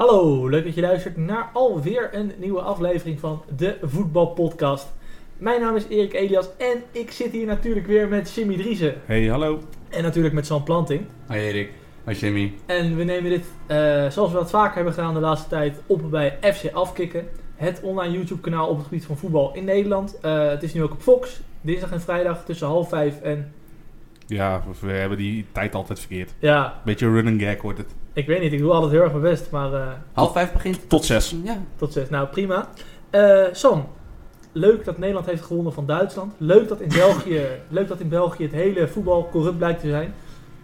Hallo, leuk dat je luistert naar alweer een nieuwe aflevering van de Voetbalpodcast. Mijn naam is Erik Elias en ik zit hier natuurlijk weer met Jimmy Driessen. Hey, hallo. En natuurlijk met Sam Planting. Hoi Erik. Hoi Jimmy. En we nemen dit, eh, zoals we dat vaker hebben gedaan de laatste tijd, op bij FC Afkikken. Het online YouTube kanaal op het gebied van voetbal in Nederland. Eh, het is nu ook op Fox, dinsdag en vrijdag tussen half vijf en... Ja, we hebben die tijd altijd verkeerd. Ja, Beetje run and gag wordt het. Ik weet niet, ik doe altijd heel erg mijn best, maar... eh, Half vijf begint. Tot zes. Ja. Tot zes. Nou, prima. Eh, Sam, leuk dat Nederland heeft gewonnen van Duitsland. Leuk dat in België, leuk dat in België het hele voetbal corrupt blijkt te zijn.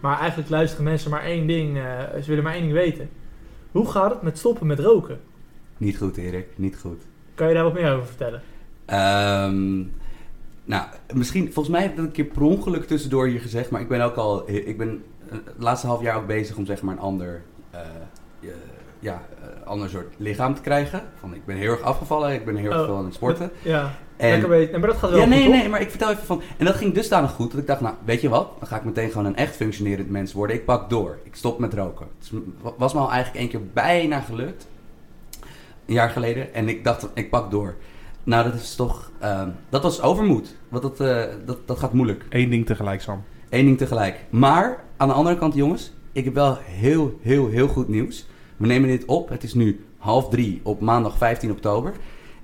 Maar eigenlijk luisteren mensen maar één ding. eh, ze willen maar één ding weten. Hoe gaat het met stoppen met roken? Niet goed Erik, niet goed. Kan je daar wat meer over vertellen? Ehm, nou, misschien, volgens mij heb ik dat een keer per ongeluk tussendoor hier gezegd, maar ik ben ook al, ik ben het laatste half jaar ook bezig om zeg maar een ander, eh, eh, ja, eh, ander soort lichaam te krijgen. Van, ik ben heel erg afgevallen, ik ben heel erg Oh. veel aan het sporten. Ja, En. Nee, maar dat gaat wel ja, goed, nee, toch? nee, maar ik vertel even van. En dat ging dusdanig goed dat ik dacht, nou, weet je wat? Dan ga ik meteen gewoon een echt functionerend mens worden. Ik pak door. Ik stop met roken. Het was me al eigenlijk één keer bijna gelukt. Een jaar geleden. En ik dacht, ik pak door. Nou, dat is toch. ehm, dat was overmoed. Want dat, eh, dat, dat gaat moeilijk. Eén ding tegelijk, Sam. Eén ding tegelijk. Maar aan de andere kant, jongens, ik heb wel heel, heel, heel goed nieuws. We nemen dit op. Het is nu half drie op maandag 15 oktober.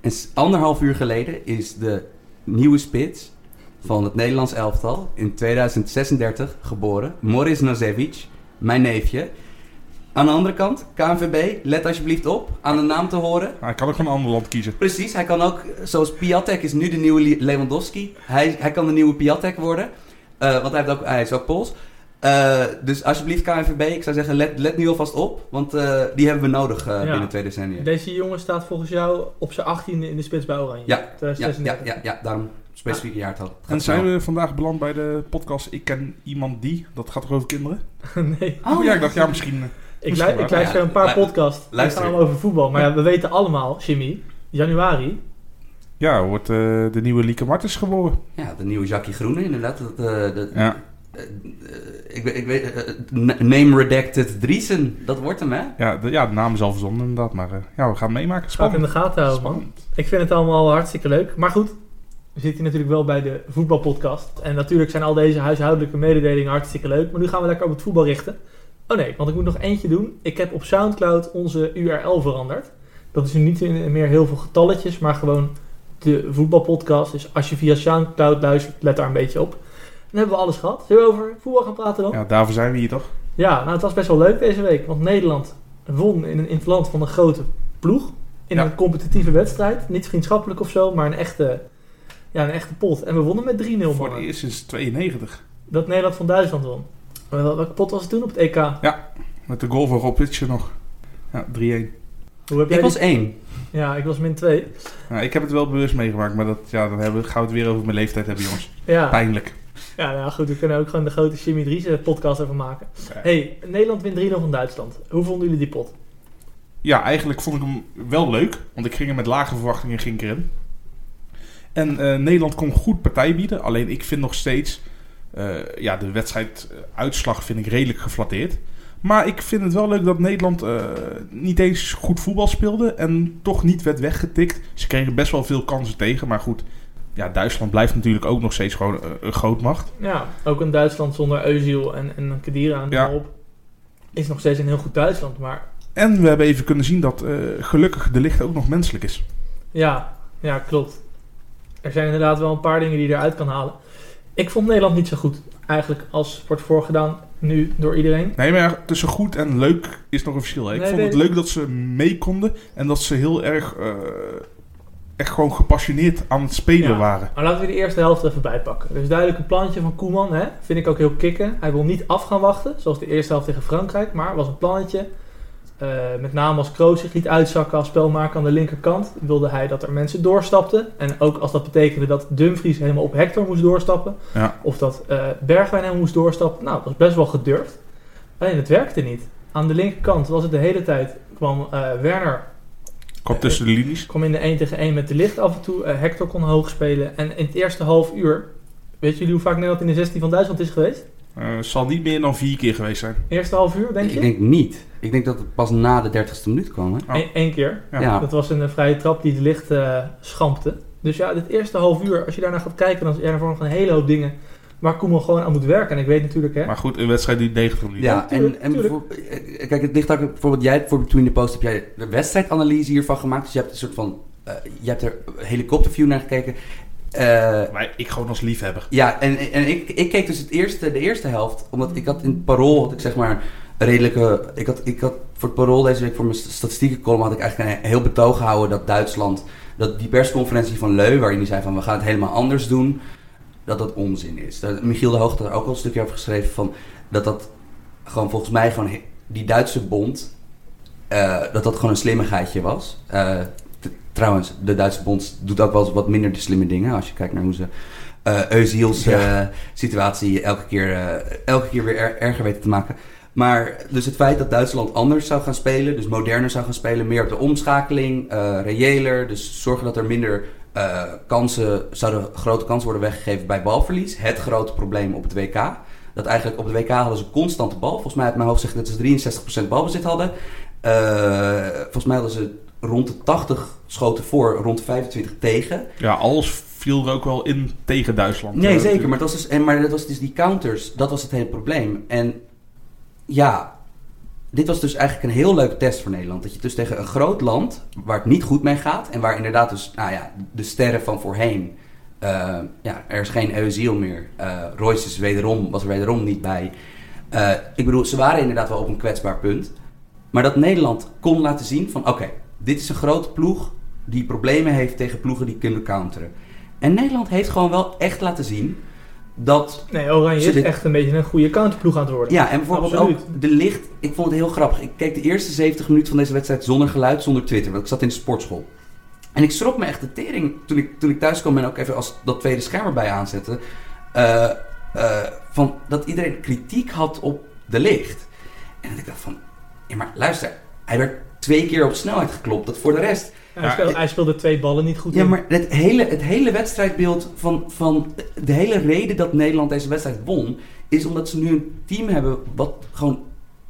En anderhalf uur geleden is de nieuwe spits van het Nederlands elftal in 2036 geboren. Moris Nazevic, mijn neefje. Aan de andere kant, KNVB, let alsjeblieft op aan de naam te horen. Ik kan ook van een ander land kiezen. Precies, hij kan ook, zoals Piatek is nu de nieuwe Le- Lewandowski. Hij, hij kan de nieuwe Piatek worden. Eh, want hij, heeft ook, hij is ook Pools. Eh, dus alsjeblieft KNVB, ik zou zeggen, let, let nu alvast op. Want eh, die hebben we nodig eh, Ja. binnen twee decennia. Deze jongen staat volgens jou op zijn 18e in de spits bij Oranje. Ja, Ja, ja, 2036. ja, ja, daarom specifieke jaartal. Het gaat En zijn snel. we vandaag beland bij de podcast Ik ken iemand die. Dat gaat toch over kinderen? nee. Oh, ja, ik dacht, ja, misschien. Ik, Misschien lu- wel. ik luister Ja, een paar lu- podcasts. Die gaan allemaal over voetbal. Maar ja, we weten allemaal, Jimmy, januari. Ja, wordt eh, de nieuwe Lieke Martens geboren. Ja, de nieuwe Jackie Groene, inderdaad. Dat, eh, dat- Ja. Eh, eh, ik, weet- ik weet, eh, name redacted Driesen, dat wordt hem, hè? Ja, de, ja, de naam is al verzonnen inderdaad. Maar eh, ja, we gaan het meemaken. Gaat in Spannend. de gaten houden, man. Spannend. Ik vind het allemaal hartstikke leuk. Maar goed, we zitten hier natuurlijk wel bij de voetbalpodcast. En natuurlijk zijn al deze huishoudelijke mededelingen hartstikke leuk. Maar nu gaan we lekker op het voetbal richten. Oh nee, want ik moet nog eentje doen. Ik heb op Soundcloud onze URL veranderd. Dat is nu niet meer heel veel getalletjes, maar gewoon de voetbalpodcast. Dus als je via Soundcloud luistert, let daar een beetje op. Dan hebben we alles gehad. Zullen we over voetbal gaan praten dan? Ja, daarvoor zijn we hier toch? Ja, nou het was best wel leuk deze week. Want Nederland won in, een, in het land van een grote ploeg. In Ja. een competitieve wedstrijd. Niet vriendschappelijk of zo, maar een echte, ja, een echte pot. En we wonnen met 3-0 Voor het mannen. eerst sinds 92. Dat Nederland van Duitsland won. Wel- Welke pot was het toen op het EK? Met de goal van Rob Witsje nog. Ja, 3-1. Hoe heb jij Ik was die- één. Ja, ik was min 2. Ja, ik heb het wel bewust meegemaakt, maar dat, ja, dan hebben, we- gaan we het weer over mijn leeftijd hebben, jongens. Ja. Pijnlijk. Ja, nou goed, we kunnen ook gewoon de grote Jimmy Dries podcast even maken. Hey, Nederland wint 3-0 van Duitsland. Hoe vonden jullie die pot? Ja, eigenlijk vond ik hem wel leuk. Want ik ging er met lage verwachtingen ging erin. En eh, Nederland kon goed partij bieden. Alleen ik vind nog steeds... eh, ja, de wedstrijduitslag vind ik redelijk geflatteerd. Maar ik vind het wel leuk dat Nederland eh, niet eens goed voetbal speelde. En toch niet werd weggetikt. Ze kregen best wel veel kansen tegen. Maar goed, ja, Duitsland blijft natuurlijk ook nog steeds gewoon eh, een grootmacht. Ja, ook een Duitsland zonder Özil en, en Kedira en Ja. op. Is nog steeds een heel goed Duitsland, maar En we hebben even kunnen zien dat eh, gelukkig de licht ook nog menselijk is. Ja, ja, klopt. Er zijn inderdaad wel een paar dingen die je eruit kan halen. Ik vond Nederland niet zo goed, eigenlijk, als wordt voorgedaan nu door iedereen. Nee, maar tussen goed en leuk is nog een verschil. hè. Ik Nee, vond het leuk dat ze mee konden en dat ze heel erg eh, echt gewoon gepassioneerd aan het spelen Ja. waren. Maar laten we de eerste helft even bijpakken. Er is duidelijk een plannetje van Koeman, hè? vind ik ook heel kicken. Hij wil niet af gaan wachten, zoals de eerste helft tegen Frankrijk, maar was een plannetje. Eh, met name als Kroos zich liet uitzakken als spelmaker aan de linkerkant, wilde hij dat er mensen doorstapten. En ook als dat betekende dat Dumfries helemaal op Hector moest doorstappen, Ja. of dat eh Bergwijn helemaal moest doorstappen. Nou, dat was best wel gedurfd. Alleen het werkte niet. Aan de linkerkant was het de hele tijd, kwam eh, Werner Kwam tussen de linies. kwam in de 1 tegen 1 met de licht af en toe. Eh, Hector kon hoog spelen. En in het eerste half uur, weet jullie hoe vaak Nederland in de 16 van Duitsland is geweest? Eh, zal niet meer dan vier keer geweest zijn. Eerste half uur, denk je? Ik denk niet. Ik denk dat het pas na de 30ste minuut kwam. Hè? Oh. Eén keer. Ja. Ja. Dat was een eh, vrije trap die de licht eh, schampte. Dus ja, dit eerste half uur, als je daarnaar gaat kijken, dan is er nog een hele hoop dingen waar Koeman gewoon aan moet werken. En ik weet natuurlijk, hè, Maar goed, een wedstrijd die 90 minuten. Ja, tuurlijk, en, en voor- eh, kijk, het ligt ook bijvoorbeeld jij voor Between the Post heb jij de wedstrijdanalyse hiervan gemaakt. Dus je hebt een soort van, eh, je hebt er een helikopterview naar gekeken. Eh, Maar ik gewoon als liefhebber. ja, en, en ik, ik keek dus het eerste, de eerste helft, omdat ik had in het parool, had ik zeg maar redelijke, ik had, ik had voor het parool deze week voor mijn statistiekencolumn had ik eigenlijk een heel betoog gehouden dat Duitsland, dat die persconferentie van Leu, waarin hij zei van we gaan het helemaal anders doen, dat dat onzin is. Dat, Michiel de Hoog had er ook al een stukje over geschreven van dat dat gewoon volgens mij gewoon die Duitse bond, eh, dat dat gewoon een slimmigheidje was. Eh, trouwens, de Duitse bond doet ook wel wat minder de slimme dingen als je kijkt naar hoe ze eh Özil's Ja. situatie elke keer, elke keer weer er- erger weten te maken. Maar dus het feit dat Duitsland anders zou gaan spelen, dus moderner zou gaan spelen, meer op de omschakeling, reëler, dus zorgen dat er minder eh, kansen, zouden grote kansen worden weggegeven bij balverlies. Het grote probleem op het WK. Dat eigenlijk op het WK hadden ze constant de bal. Volgens mij uit mijn hoofd zegt dat ze 63% balbezit hadden. Eh, volgens mij hadden ze rond de 80 schoten voor, rond de 25 tegen. Ja, alles viel er ook wel in tegen Duitsland. Nee, Eh, zeker. Maar, dat was dus, en, maar dat was dus die counters, dat was het hele probleem. En ja, dit was dus eigenlijk een heel leuke test voor Nederland. Dat je dus tegen een groot land, waar het niet goed mee gaat... en waar inderdaad dus, nou ja, de sterren van voorheen... eh, ja, er is geen Eusiel meer. Eh Royce is wederom, was er wederom niet bij. Eh, ik bedoel, ze waren inderdaad wel op een kwetsbaar punt. Maar dat Nederland kon laten zien van... oké, dit is een grote ploeg die problemen heeft tegen ploegen die kunnen counteren. En Nederland heeft gewoon wel echt laten zien dat... nee, Oranje is dit- echt een beetje een goede counterploeg aan het worden. Ja, en bijvoorbeeld Absoluut. ook de licht... Ik vond het heel grappig. Ik keek de eerste 70 minuten van deze wedstrijd zonder geluid, zonder Twitter. Want ik zat in de sportschool. En ik schrok me echt de tering toen ik, toen ik thuis kwam en ook even als dat tweede scherm erbij aanzette. eh, eh, van dat iedereen kritiek had op de licht. En dat ik dacht van... Ja, maar luister. Hij werd twee keer op snelheid geklopt. Dat voor de rest... Hij, speelde, ik- hij speelde twee ballen niet goed Ja, in. maar het hele, het hele wedstrijdbeeld van, van... De hele reden dat Nederland deze wedstrijd won... is omdat ze nu een team hebben wat gewoon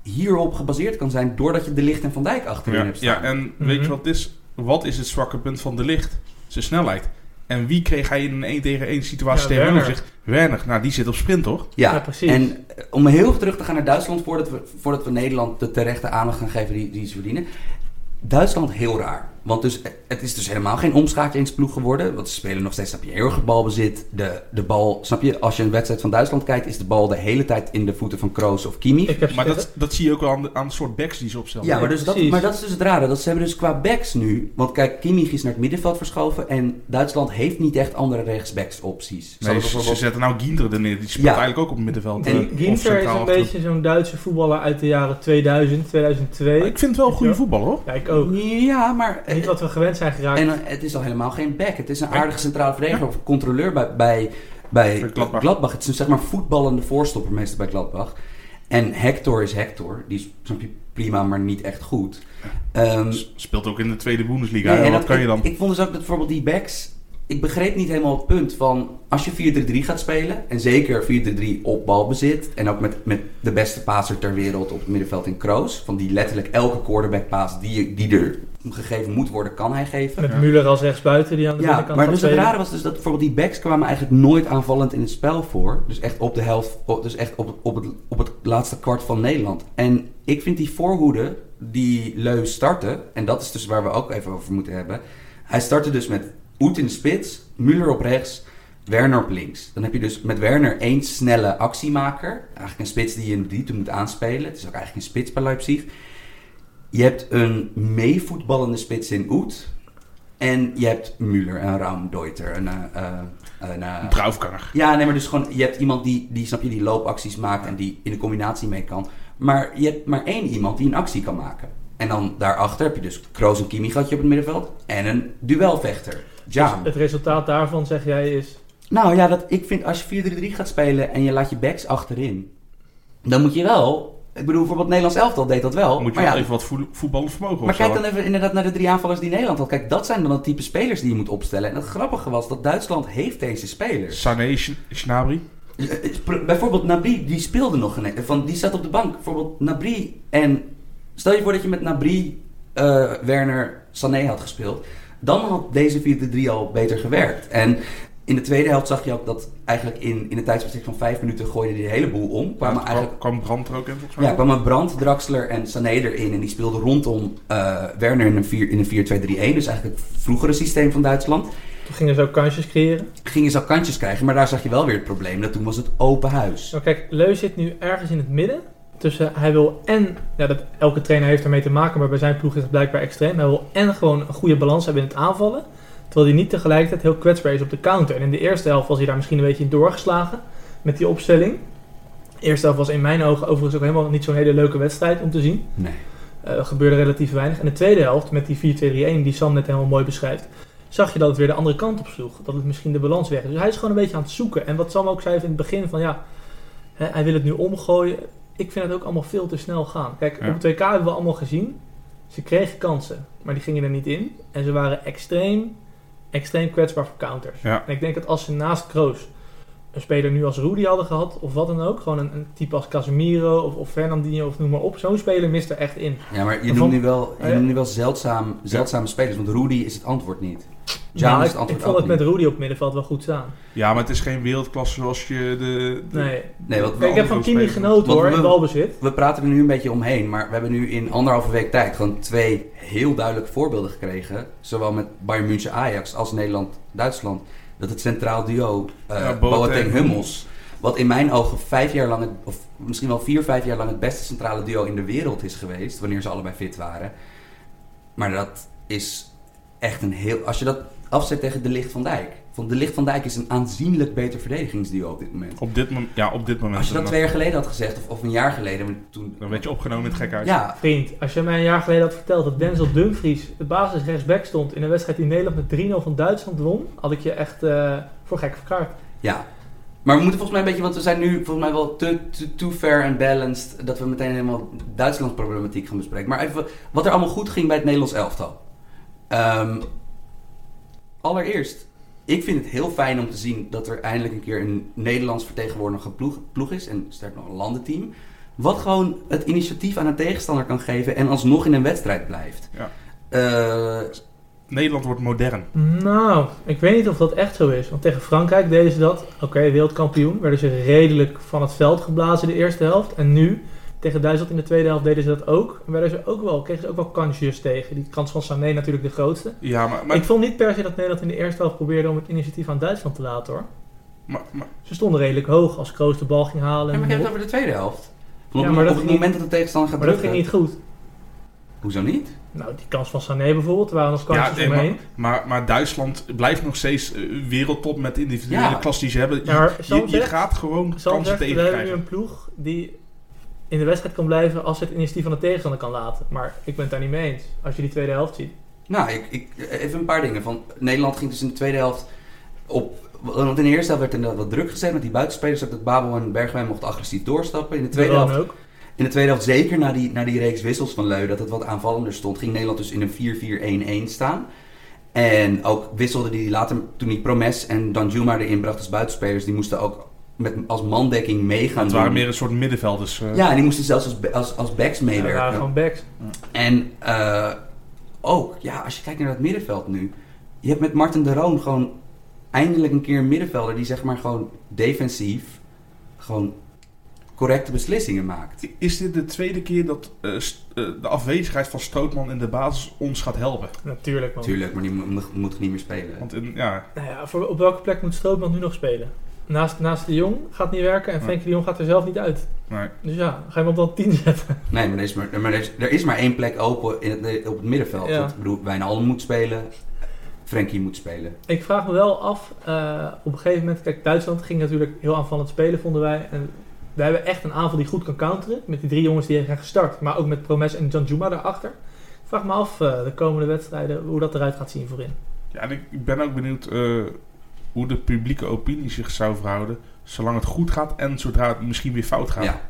hierop gebaseerd kan zijn... doordat je De Licht en Van Dijk achterin Ja, hebt staan. ja, en weet Mhm. je wat het is? Wat is het zwakke punt van de licht? Zijn snelheid. En wie kreeg hij in een 1 tegen 1 situatie Ja, tegenover Werner. zich? Werner. Nou, die zit op sprint, toch? Ja, Ja, precies. En eh, om heel even terug te gaan naar Duitsland... voordat we, voordat we Nederland de terechte aandacht gaan geven die, die ze verdienen... Duitsland heel raar. Want dus, het is dus helemaal geen omschakelingsploeg geworden. Want ze spelen nog steeds, snap je, heel erg balbezit. De, de bal, snap je, als je een wedstrijd van Duitsland kijkt... is de bal de hele tijd in de voeten van Kroos of Kimmich. ik heb Maar dat, dat zie je ook wel aan de, aan het soort backs die ze opstellen. Ja, maar, dus dat, maar dat is dus het rare. Dat ze hebben dus qua backs nu... Want kijk, Kimmich is naar het middenveld verschoven... en Duitsland heeft niet echt andere rechtsbacks opties. Ze Nee, ze, zetten nou Ginter er neer. Die speelt Ja. eigenlijk ook op het middenveld. En eh, Ginter is een beetje zo'n Duitse voetballer uit de jaren 2000, 2002. Maar ik vind het wel een goede voetballer, hoor. Ja, ik ook. Ja, maar... Niet wat we gewend zijn geraakt. En eh, het is al helemaal geen back. Het is een aardige centrale verdediger of controleur bij, bij, bij Gladbach. Gladbach. Het is een zeg maar voetballende voorstopper meestal bij Gladbach. En Hector is Hector. Die is snap je, prima, maar niet echt goed. Ehm, Speelt ook in de tweede Bundesliga. nee, en en wat dat- kan je ik- dan? Ik, vond dus ook dat bijvoorbeeld die backs... Ik begreep niet helemaal het punt van... Als je 4-3-3 gaat spelen... En zeker 4-3-3 op balbezit... En ook met, met de beste passer ter wereld op het middenveld in Kroos. Van die letterlijk elke quarterback paas die, die er gegeven moet worden, kan hij geven. Met Ja. Müller als rechtsbuiten die aan de Ja, binnenkant maar gaat dus het rare was dus dat bijvoorbeeld die backs kwamen eigenlijk nooit aanvallend in het spel voor. Dus echt op de helft, dus echt op, het- op, het, op het laatste kwart van Nederland. En ik vind die voorhoede die Leu startte, en dat is dus waar we ook even over moeten hebben. Hij startte dus met Oet in de spits, Müller op rechts, Werner op links. Dan heb je dus met Werner één snelle actiemaker. Eigenlijk een spits die je in de diepte moet aanspelen. Het is ook eigenlijk een spits bij Leipzig. Je hebt een meevoetballende spits in Oet. En je hebt Müller en Raumdeuter. Een, eh, een, Een Draufkanger. ja, nee, maar dus gewoon, je hebt iemand die, die, snap je, die loopacties maakt en die in de combinatie mee kan. Maar je hebt maar één iemand die een actie kan maken. En dan daarachter heb je dus Kroos en Kimmich had je op het middenveld. En een duelvechter. Ja. Het resultaat daarvan, zeg jij, is... Nou ja, dat, ik vind als je 4-3-3 gaat spelen en je laat je backs achterin. Dan moet je wel, ik bedoel bijvoorbeeld Nederlands elftal deed dat wel. moet je maar wel ja, even wat voetballend vermogen maar kijk dan even inderdaad naar de drie aanvallers die Nederland had. Kijk, dat zijn dan het type spelers die je moet opstellen. En het grappige was dat Duitsland heeft deze spelers. Sané, Sch- Schnabri. Eh, Bijvoorbeeld Nabri, die speelde nog. Van, die zat op de bank. Bijvoorbeeld Nabri en... Stel je voor dat je met Nabri, eh, Werner, Sané had gespeeld. Dan had deze 4-3 al beter gewerkt. En in de tweede helft zag je ook dat eigenlijk in, in een tijdsbestek van vijf minuten gooide die de hele boel om. Kwamen Ja, eigenlijk, kwam Brand er ook in volgens mij? ja, kwamen Brandt, Draxler en Sané erin. En die speelden rondom eh, Werner in een, vier- in een 4-2-3-1. Dus eigenlijk het vroegere systeem van Duitsland. Toen gingen ze ook kansjes creëren. Gingen ze al kantjes krijgen, maar daar zag je wel weer het probleem. Dat toen was het open huis. Nou, kijk, Leu zit nu ergens in het midden. Tussen hij wil en, ja, dat, elke trainer heeft ermee te maken, maar bij zijn ploeg is het blijkbaar extreem. Hij wil en gewoon een goede balans hebben in het aanvallen. Terwijl hij niet tegelijkertijd heel kwetsbaar is op de counter. En in de eerste helft was hij daar misschien een beetje in doorgeslagen met die opstelling. De eerste helft was in mijn ogen overigens ook helemaal niet zo'n hele leuke wedstrijd om te zien. Nee. Eh, gebeurde relatief weinig. En de tweede helft, met die 4-2-3-1, die Sam net helemaal mooi beschrijft, zag je dat het weer de andere kant op sloeg. Dat het misschien de balans weg is. Dus hij is gewoon een beetje aan het zoeken. En wat Sam ook zei in het begin van ja, hè, hij wil het nu omgooien. Ik vind het ook allemaal veel te snel gaan. Kijk, Ja. op het WK hebben we allemaal gezien. Ze kregen kansen, maar die gingen er niet in. En ze waren extreem, extreem kwetsbaar voor counters. Ja. En ik denk dat als ze naast Kroos een speler nu als Rudy hadden gehad, of wat dan ook, gewoon een, een type als Casemiro of, of Fernandinho of noem maar op, zo'n speler mist er echt in. Ja, maar je noemt nu wel, je ja. noemt nu wel zeldzaam, zeldzame spelers. Want Rudy is het antwoord niet. Nou, is ik, ik vond het met. Rudy op het middenveld wel goed staan. Ja, maar het is geen wereldklasse zoals je de... de- Nee. Nee, wat Kijk, ik heb van Kimi genoten hoor, we- in balbezit. We praten er nu een beetje omheen, maar we hebben nu in anderhalve week tijd gewoon twee heel duidelijke voorbeelden gekregen. Zowel met Bayern München Ajax als Nederland-Duitsland. Dat het centraal duo eh Ja, Boateng Boateng- Hummels, wat in mijn ogen vijf jaar lang, het, of misschien wel vier, vijf jaar lang het beste centrale duo in de wereld is geweest, wanneer ze allebei fit waren. Maar dat is echt een heel, als je dat afzet tegen De Licht van Dijk. Van De Licht van Dijk is een aanzienlijk beter verdedigingsduo op dit moment. Op dit, mom- ja, op dit moment. Als je dat dan- twee jaar geleden had gezegd, of, of een jaar geleden, toen, Dan werd je opgenomen in het gekhuis. ja, Vriend, als je mij een jaar geleden had verteld dat Denzel Dumfries de basis rechtsback stond in een wedstrijd die Nederland met 3-0 van Duitsland won, had ik je echt eh, voor gek verklaard. Ja. Maar we moeten volgens mij een beetje, want we zijn nu volgens mij wel te, te, too fair and balanced, dat we meteen helemaal Duitslands problematiek gaan bespreken. Maar even wat er allemaal goed ging bij het Nederlands elftal. Ehm, allereerst, ik vind het heel fijn om te zien dat er eindelijk een keer een Nederlands vertegenwoordigde ploeg, ploeg is, en sterk nog een landenteam, wat gewoon het initiatief aan een tegenstander kan geven en alsnog in een wedstrijd blijft. Ja. Eh, Nederland wordt modern. Nou, ik weet niet of dat echt zo is. Want tegen Frankrijk deden ze dat. Oké, wereldkampioen. Werden ze redelijk van het veld geblazen de eerste helft. En nu, tegen Duitsland in de tweede helft deden ze dat ook. En werden ze ook wel, kregen ze ook wel kansjes tegen. Die kans van Sané natuurlijk de grootste. Ja, maar, maar, ik vond niet per se dat Nederland in de eerste helft probeerde om het initiatief aan Duitsland te laten hoor. maar, maar- Ze stonden redelijk hoog als Kroos de bal ging halen. ja, En maar je hebt noem het over de tweede helft. Ja, op, maar dat op het ging moment dat de tegenstander gaat maar dat drukken... ging niet goed. Hoezo niet? Nou, die kans van Sané bijvoorbeeld, er waren nog ja, kansjes nee, omheen. maar, maar Duitsland blijft nog steeds eh, wereldtop met individuele Ja. klas die ze hebben. Je, Ja, je, gaat gewoon kansen zegt, we hebben nu een ploeg die in de wedstrijd kan blijven als het initiatief van de tegenstander kan laten. Maar ik ben het daar niet mee eens. Als je die tweede helft ziet. Nou, ik, ik, even een paar dingen. Van, Nederland ging dus in de tweede helft op... Want in de eerste helft werd er inderdaad wat druk gezet met die buitenspelers. Dat Babel en Bergwijn mochten agressief doorstappen. In de tweede helft, ook. in de tweede helft zeker na die, na die reeks wissels van Leu, dat het wat aanvallender stond, ging Nederland dus in een 4-4-1-1 staan. En ook wisselde die later, toen die Promes en Danjuma erin bracht als buitenspelers, die moesten ook met, als mandekking meegaan. Het waren doen. meer een soort middenvelders. eh. Ja, en die moesten zelfs als, als, als backs Ja, meewerken. waren gewoon backs. En eh, ook, ja, als je kijkt naar het middenveld nu. Je hebt met Martin de Roon gewoon eindelijk een keer een middenvelder die zeg maar gewoon defensief gewoon correcte beslissingen maakt. Is dit de tweede keer dat eh, de afwezigheid van Strootman in de basis ons gaat helpen? Natuurlijk man. Tuurlijk, maar die moet, moet niet meer spelen. Want in, ja, Nou ja, voor, op welke plek moet Strootman nu nog spelen? Naast, naast de Jong gaat niet werken en. Frenkie de Jong gaat er zelf niet uit. nee. Dus ja, ga je hem op dan 10 zetten. Nee, maar er is maar, maar er is, er is maar één plek open in het, op het middenveld. Ja. Ik bedoel, Wijnaldum moet spelen, Frenkie moet spelen. Ik vraag me wel af, eh, op een gegeven moment, kijk, Duitsland ging natuurlijk heel aanvallend spelen, vonden wij. En wij hebben echt een aanval die goed kan counteren. Met die drie jongens die zijn gestart, maar ook met Promes en Janjuma daarachter. Ik vraag me af, eh, de komende wedstrijden, hoe dat eruit gaat zien voorin. Ja, en ik, ik ben ook benieuwd eh, hoe de publieke opinie zich zou verhouden. Zolang het goed gaat en zodra het misschien weer fout gaat. Ja.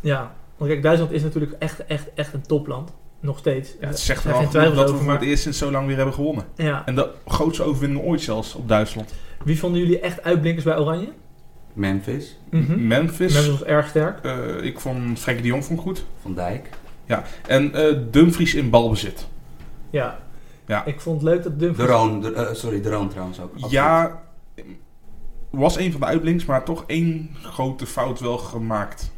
Ja, want kijk, Duitsland is natuurlijk echt, echt, echt een topland. Nog steeds. Ja, het zegt wel dat we over, voor maar- het eerst sinds zo lang weer hebben gewonnen. Ja. En de grootste overwinning ooit zelfs op Duitsland. Wie vonden jullie echt uitblinkers bij Oranje? Memphis, Mhm. Memphis. Memphis was erg sterk. eh, ik vond Frenkie de Jong vond goed. Van Dijk. En eh, Dumfries in balbezit. Ja. Ja. Ik vond het leuk dat De Dumfries... Roon, de, eh, sorry, de Roon trouwens ook. absoluut. Ja, was een van de uitblinks, maar toch één grote fout wel gemaakt.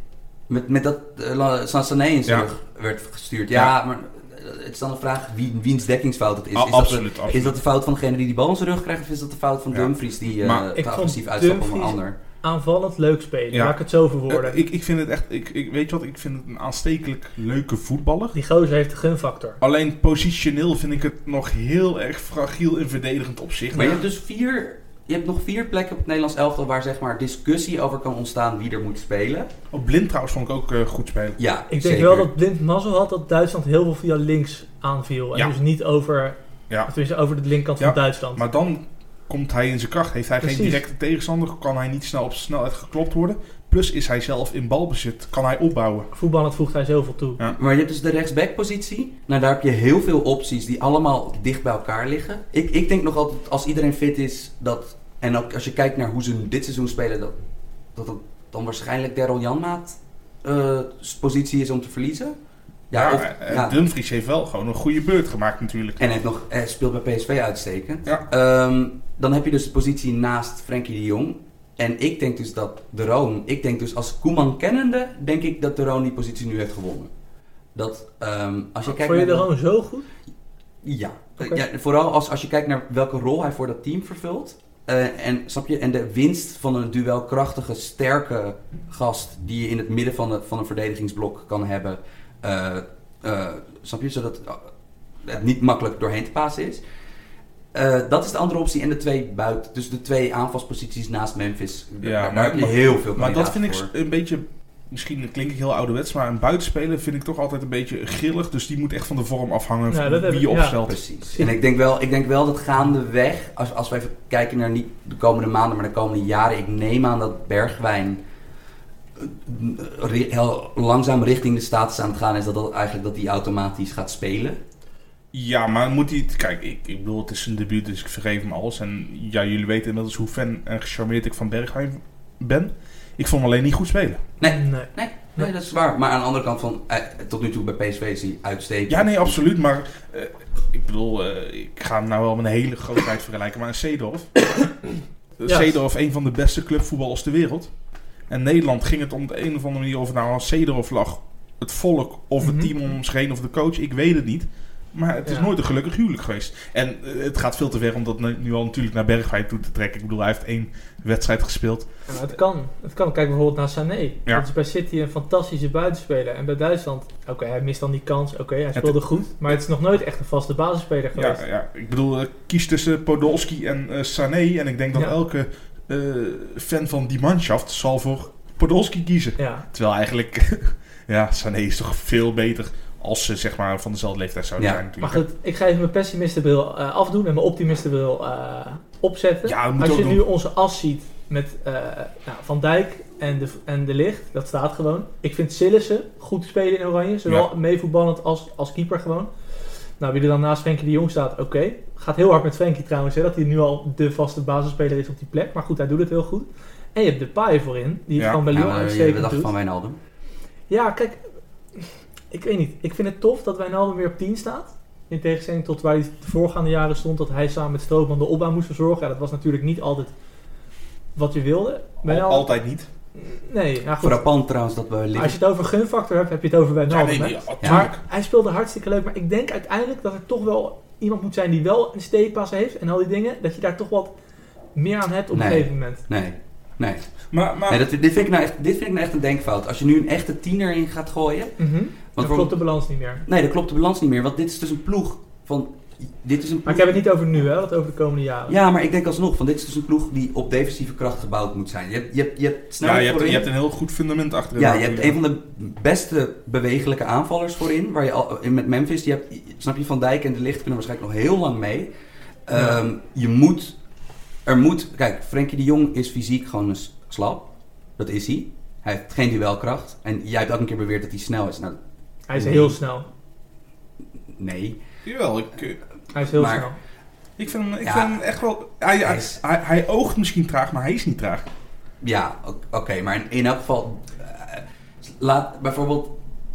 Met, met dat uh, Sané in zijn Ja. rug werd gestuurd. Ja, Ja. maar eh, het is dan een vraag wie, wiens dekkingsfout het is. Is dat, absoluut, de, absoluut. is dat de fout van degene die die bal in zijn rug krijgt? Of is dat de fout van Ja. Dumfries die eh Maar te agressief uitstapt op een ander? Aanvallend leuk spelen. Ja. Laat ik het zo verwoorden. Eh, ik, ik vind het echt, ik, ik, weet je wat, ik vind het een aanstekelijk leuke voetballer. Die gozer heeft de gunfactor. Alleen positioneel vind ik het nog heel erg fragiel in verdedigend opzicht. Maar je hebt dus vier... Je hebt nog vier plekken op het Nederlands elftal waar zeg maar discussie over kan ontstaan wie er moet spelen. Op blind trouwens vond ik ook eh, goed spelen. Ja, Ik denk zeker. wel dat Blind mazzel had dat Duitsland heel veel via links aanviel. En Ja. dus niet over, Ja. tenminste over de linkerkant Ja, van Duitsland. Maar dan komt hij in zijn kracht. Heeft hij Precies. geen directe tegenstander, kan hij niet snel op zijn snelheid geklopt worden. Plus is hij zelf in balbezit, kan hij opbouwen. Voetballend voegt hij zoveel toe. Ja. Maar je hebt dus de rechtsbackpositie. Nou, daar heb je heel veel opties die allemaal dicht bij elkaar liggen. Ik, ik denk nog altijd, als iedereen fit is, dat... En ook als je kijkt naar hoe ze dit seizoen spelen, dat dat het dan waarschijnlijk Daryl Janmaat eh, positie is om te verliezen. Ja, Ja, of, eh, ja. Dumfries heeft wel gewoon een goede beurt gemaakt natuurlijk. En hij heeft nog, hij speelt bij PSV uitstekend. Ja. Ehm, dan heb je dus de positie naast Frenkie de Jong. En ik denk dus dat de Roon, ik denk dus als Koeman kennende, denk ik dat de Roon die positie nu heeft gewonnen. Dat, ehm, als je kijkt Vond je naar de Roon zo goed? Ja. Ja vooral als, als je kijkt naar welke rol hij voor dat team vervult. Eh, en, snap je, en de winst van een duelkrachtige, sterke gast die je in het midden van, de, van een verdedigingsblok kan hebben. eh, snap je, zodat het niet makkelijk doorheen te pasen is. Dat is de andere optie. En de twee buiten, dus de twee aanvalsposities naast Memphis. Ja, daar, maar- heb je heel veel Maar dat vind ik een beetje, misschien klink ik heel ouderwets, maar een buitenspeler vind ik toch altijd een beetje grillig. Dus die moet echt van de vorm afhangen Ja, van dat heb wie je ik- ja. opstelt. Precies. En ik denk wel, ik denk wel dat gaandeweg, als, als we even kijken naar niet de komende maanden, maar de komende jaren, ik neem aan dat Bergwijn eh, heel langzaam richting de status aan het gaan is, dat, dat eigenlijk dat die automatisch gaat spelen. Ja, maar moet hij... Kijk, ik, ik bedoel, het is een debuut, dus ik vergeef hem alles. En ja, jullie weten inmiddels hoe fan en gecharmeerd ik van Bergwijn ben. Ik vond hem alleen niet goed spelen. Nee, Nee. nee, nee, dat is waar. Maar aan de andere kant van, eh, tot nu toe bij PSV is hij uitstekend. Ja, nee, absoluut. Maar eh, ik bedoel, eh, ik ga hem nou wel met een hele grootheid vergelijken. Maar een Seedorf... Seedorf, een van de beste clubvoetballers ter wereld. En Nederland ging het om de een of andere manier... of het nou aan Seedorf lag, het volk of het Mhm. team om zich heen of de coach. Ik weet het niet. Maar het is Ja. nooit een gelukkig huwelijk geweest. En eh, het gaat veel te ver om dat nu al natuurlijk naar Bergwijn toe te trekken. Ik bedoel, hij heeft één wedstrijd gespeeld. Ja, het kan. Het kan. Kijk bijvoorbeeld naar Sané. Ja. Dat is bij City een fantastische buitenspeler. En bij Duitsland, oké, hij mist dan die kans. Oké, hij speelde goed. Maar het is nog nooit echt een vaste basisspeler geweest. Ja, ja, ik bedoel, eh, kies tussen Podolski en eh, Sané. En ik denk dat elke fan van die manschaft zal voor Podolski kiezen. Terwijl eigenlijk, ja, Sané is toch veel beter als ze zeg maar van dezelfde leeftijd zouden Ja. zijn Maar natuurlijk. goed, ik ga even mijn pessimistenbril eh afdoen en mijn optimistenbril eh opzetten. Ja, dat moet Als je nu onze as ziet met eh, nou, Van Dijk en de, en de Licht, dat staat gewoon. Ik vind Sillissen goed spelen in Oranje, zowel meevoetballend als, als keeper gewoon. Nou, wie er dan naast Frenkie de Jong staat, oké. Gaat heel hard met Frenkie trouwens, hè, dat hij nu al de vaste basisspeler is op die plek. Maar goed, hij doet het heel goed. En je hebt Depay voorin, die Ja. gewoon bij Ja, Lyon maar je uitstekend doet. van Wijnaldum. Ja, kijk, ik weet niet. Ik vind het tof dat Wijnaldum weer op 10 staat. In tegenstelling tot waar hij de voorgaande jaren stond, dat hij samen met Strootman de opbouw moest verzorgen. Ja, dat was natuurlijk niet altijd wat je wilde. Wijnaldum- altijd niet. Nee, nou goed. Frappant trouwens dat we liggen. Als je het over gunfactor hebt, heb je het over Ja, Wijnaldum. nee, hè? nee, Ja. natuurlijk. Maar hij speelde hartstikke leuk. Maar ik denk uiteindelijk dat er toch wel iemand moet zijn die wel een steekpas heeft en al die dingen. Dat je daar toch wat meer aan hebt op een Nee. gegeven moment. Nee, nee. Maar, maar nee dat, dit, vind ik nou echt, dit vind ik nou echt een denkfout. Als je nu een echte tiener in gaat gooien. Mhm. Dan klopt de balans niet meer. Nee, dat klopt de balans niet meer. Want dit is dus een ploeg van... Dit is een Maar ik heb het niet over nu, hè, wat over de komende jaren. Ja, maar ik denk alsnog, van dit is dus een ploeg die op defensieve kracht gebouwd moet zijn. Je hebt, je hebt, je hebt snel ja, je, hebt, voorin- je hebt een heel goed fundament achterin. ja, je hebt een van de beste bewegelijke aanvallers voorin. Waar je al, met Memphis, je hebt, snap je, Van Dijk en De Licht kunnen waarschijnlijk nog heel lang mee. Ehm, Je moet, er moet, kijk, Frenkie de Jong is fysiek gewoon een slap. Dat is hij. Hij heeft geen duelkracht. En jij hebt ook een keer beweerd dat hij snel is. Nou, Hij is Nee. heel snel. nee. Jawel, ik, eh, Hij is heel Maar- snel. ik vind hem, ik Ja. vind hem echt wel... Hij, hij, Hij is- hij, hij oogt misschien traag, maar hij is niet traag. Ja, oké, maar in, in elk geval... eh, laat bijvoorbeeld...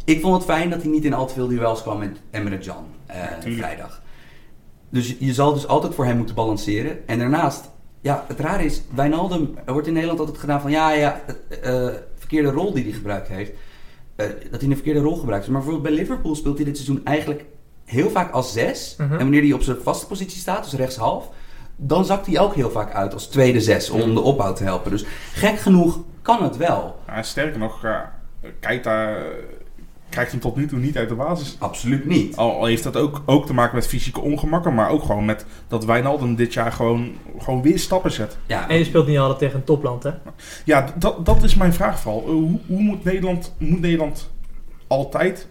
Ik vond het fijn dat hij niet in al te veel duels kwam met Emre Can eh, tuurlijk. vrijdag. Dus je- zal dus altijd voor hem moeten balanceren. En daarnaast, ja, het rare is, Wijnaldum, er wordt in Nederland altijd gedaan van... Ja, ja, verkeerde rol die hij gebruikt heeft. Eh, dat hij een verkeerde rol gebruikt. Maar bijvoorbeeld bij Liverpool speelt hij dit seizoen eigenlijk heel vaak als zes. Mhm. En wanneer hij op zijn vaste positie staat, dus rechtshalf... Dan zakt hij ook heel vaak uit als tweede zes om de opbouw te helpen. Dus gek genoeg kan het wel. Ja, sterker nog, Keita eh, krijgt hem tot nu toe niet uit de basis. Absoluut niet. Al, al heeft dat ook, ook te maken met fysieke ongemakken, maar ook gewoon met dat Wijnaldum dit jaar gewoon, gewoon weer stappen zet. Ja, En je speelt niet altijd tegen een topland, hè? Ja, dat, dat is mijn vraag vooral. Eh, Hoe, hoe moet, Nederland, moet Nederland altijd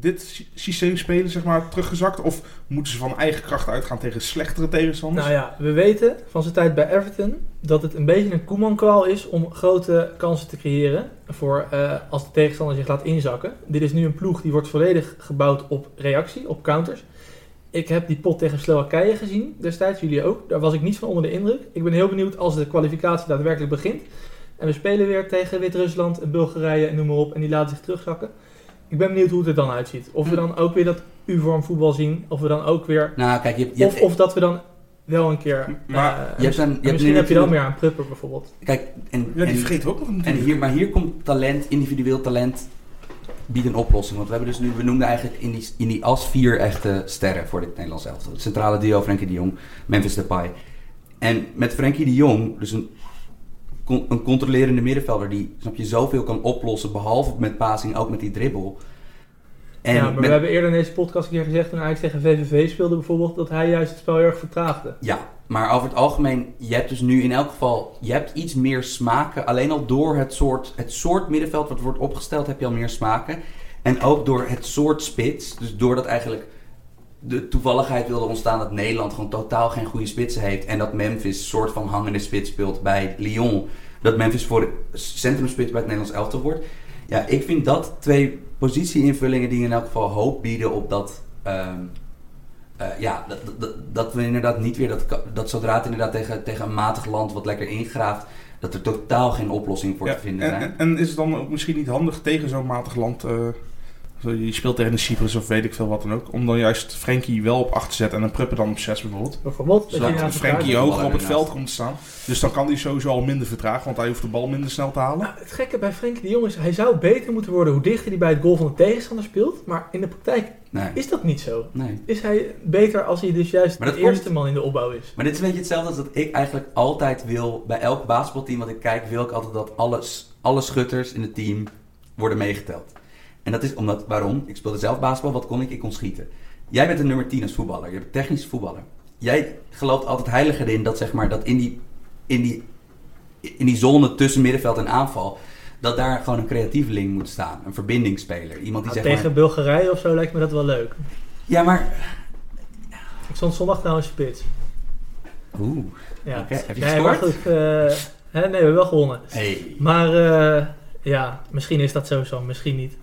dit sy- systeem spelen, zeg maar, teruggezakt? Of moeten ze van eigen kracht uitgaan tegen slechtere tegenstanders? Nou ja, we weten van zijn tijd bij Everton dat het een beetje een Koeman-kwaal is om grote kansen te creëren voor eh, als de tegenstander zich laat inzakken. Dit is nu een ploeg die wordt volledig gebouwd op reactie, op counters. Ik heb die pot tegen Slowakije gezien destijds, jullie ook. Daar was ik niet van onder de indruk. Ik ben heel benieuwd als de kwalificatie daadwerkelijk begint. En we spelen weer tegen Wit-Rusland en Bulgarije en noem maar op. En die laten zich terugzakken. Ik ben benieuwd hoe het er dan uitziet. Of we dan ook weer dat U-vorm voetbal zien. Of we dan ook weer nou kijk, je, je of, hebt- of dat we dan wel een keer. Maar eh, je hebt een- je en hebt misschien nu heb je dan meer aan Prupper bijvoorbeeld. kijk, en, Ja, die en, vergeten we ook nog en natuurlijk. hier, maar hier komt talent, individueel talent, biedt een oplossing. Want we hebben dus nu, we noemden eigenlijk in die, in die as vier echte sterren voor dit Nederlands elftal. Het centrale duo Frenkie de Jong, Memphis Depay. En met Frenkie de Jong, dus een, een controlerende middenvelder die, snap je, zoveel kan oplossen, behalve met passing, ook met die dribbel. En ja, maar met- we hebben eerder in deze podcast een keer gezegd toen Ajax tegen VVV speelde bijvoorbeeld dat hij juist het spel heel erg vertraagde. Ja, maar over het algemeen, je hebt dus nu in elk geval, je hebt iets meer smaken. Alleen al door het soort, het soort middenveld wat wordt opgesteld, heb je al meer smaken. En ook door het soort spits, dus doordat eigenlijk de toevalligheid wilde ontstaan dat Nederland gewoon totaal geen goede spitsen heeft. En dat Memphis een soort van hangende spits speelt bij Lyon. Dat Memphis voor centrumspits bij het Nederlands elftal wordt. Ja, ik vind dat twee positieinvullingen die in elk geval hoop bieden op dat... ehm, eh, ja, dat, dat, dat we inderdaad niet weer dat, dat zodra het inderdaad tegen, tegen een matig land wat lekker ingraaft, dat er totaal geen oplossing voor Ja, te vinden en, zijn. en, en is het dan ook misschien niet handig tegen zo'n matig land, eh, je speelt tegen een Cyprus of weet ik veel wat dan ook, om dan juist Frenkie wel op 8 te zetten en een Prupper dan op 6 bijvoorbeeld? Bijvoorbeeld. Zodat Frenkie hoger op het veld komt te staan. Dus dan kan hij sowieso al minder vertragen, want hij hoeft de bal minder snel te halen. Nou, het gekke bij Frenkie de Jong is, hij zou beter moeten worden hoe dichter hij bij het goal van de tegenstander speelt. Maar in de praktijk Nee, is dat niet zo. nee. Is hij beter als hij dus juist de komt- eerste man in de opbouw is? Maar dit is een beetje hetzelfde als dat ik eigenlijk altijd wil, bij elk basketbalteam wat ik kijk, wil ik altijd dat alles, alle schutters in het team worden meegeteld. En dat is omdat, waarom? Ik speelde zelf basketbal, wat kon ik? Ik kon schieten. Jij bent een nummer 10 als voetballer, je bent een technische voetballer. Jij gelooft altijd heilig erin dat, zeg maar, dat in die, in die, in die zone tussen middenveld en aanval, dat daar gewoon een creatieveling moet staan. Een verbindingsspeler. Iemand die Nou, zeg tegen maar... Bulgarije of zo lijkt me dat wel leuk. Ja, maar... Ik stond zondag trouwens spits. Oeh. Ja. Heb je nee, maar gescoord? goed. eh, hè, nee, we hebben wel gewonnen. Hey. Maar eh, ja, misschien is dat sowieso, misschien niet.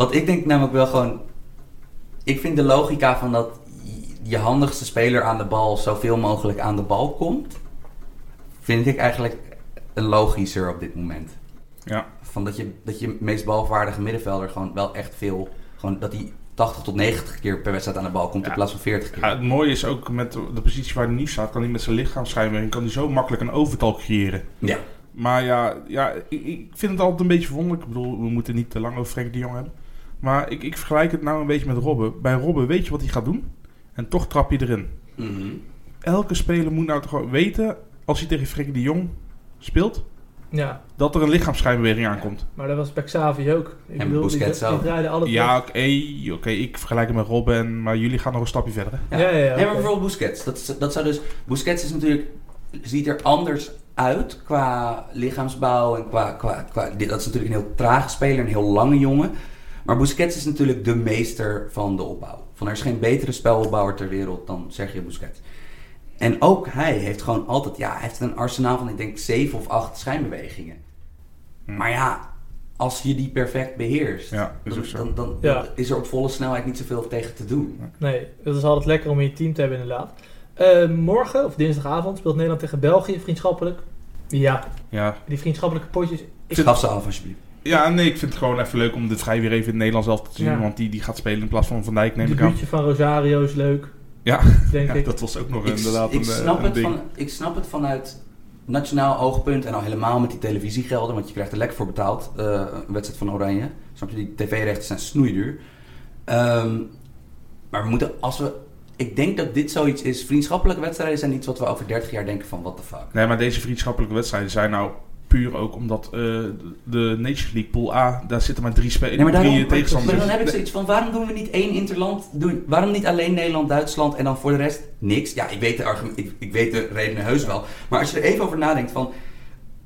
Want ik denk namelijk wel gewoon. Ik vind de logica van dat je handigste speler aan de bal zoveel mogelijk aan de bal komt. Vind ik eigenlijk een logischer op dit moment. Ja. Van dat je, dat je meest balvaardige middenvelder gewoon wel echt veel. Gewoon dat hij 80 tot 90 keer per wedstrijd aan de bal komt Ja. in plaats van 40 keer. Ja, het mooie is ook met de positie waar hij nu staat, kan hij met zijn lichaamsschijnwerking kan hij zo makkelijk een overtal creëren. Ja. Maar ja, ja ik, ik vind het altijd een beetje verwonderlijk. Ik bedoel, we moeten niet te lang over Frenkie de Jong hebben. Maar ik, ik vergelijk het nou een beetje met Robben. Bij Robben weet je wat hij gaat doen. En toch trap je erin. Mhm. Elke speler moet nou toch gewoon weten, als hij tegen Frenkie de Jong speelt, Ja, dat er een lichaamsschijnbeweging aankomt. maar dat was bij Xavi ook. Ik En bedoel, Busquets die, die ook. draaide alle Ja, oké, oké, ik vergelijk het met Robben, en- maar jullie gaan nog een stapje verder. hè? Ja, ja, ja, Nee, maar bijvoorbeeld Busquets. Dat, dat zou dus... Busquets is natuurlijk... Ziet er anders uit qua lichaamsbouw en qua... qua, qua dit- dat is natuurlijk een heel trage speler, een heel lange jongen. Maar Busquets is natuurlijk de meester van de opbouw. Van er is geen betere spelopbouwer ter wereld dan Sergio Busquets. En ook hij heeft gewoon altijd... Ja, hij heeft een arsenaal van, ik denk, zeven of acht schijnbewegingen. Hm. Maar ja, als je die perfect beheerst... Ja, is dan, Ja. is er op volle snelheid niet zoveel tegen te doen. Nee, dat is altijd lekker om in je team te hebben inderdaad. Eh, morgen, of dinsdagavond, speelt Nederland tegen België, vriendschappelijk. Ja, Ja. die vriendschappelijke potjes. Ik, Schaf ze af alsjeblieft. Ja, nee, ik vind het gewoon even leuk om de vrij weer even in het Nederlands zelf te zien. Ja. Want die, die gaat spelen in plaats van Van Dijk, neem het ik aan. debuutje van Rosario is leuk. Ja. Denk Ja, ik. dat was ook nog Ik, inderdaad ik, een, eh, snap een het ding. van, ik snap het vanuit nationaal oogpunt en al helemaal met die televisiegelden, want je krijgt er lekker voor betaald. eh, een wedstrijd van Oranje. Snap je, die tv-rechten zijn snoeiduur. Ehm, maar we moeten, als we... Ik denk dat dit zoiets is. Vriendschappelijke wedstrijden zijn iets wat we over 30 jaar denken van, what the fuck. Nee, maar deze vriendschappelijke wedstrijden zijn nou puur ook omdat eh, de Nations League Pool A, daar zitten maar drie, spelers, Nee, maar, daarom, drie maar, tegenstanders. dan heb ik zoiets van, waarom doen we niet één interland? Doen, waarom niet alleen Nederland, Duitsland en dan voor de rest niks? Ja, ik weet de, argument, ik, ik weet de redenen heus wel. Maar als je er even over nadenkt van...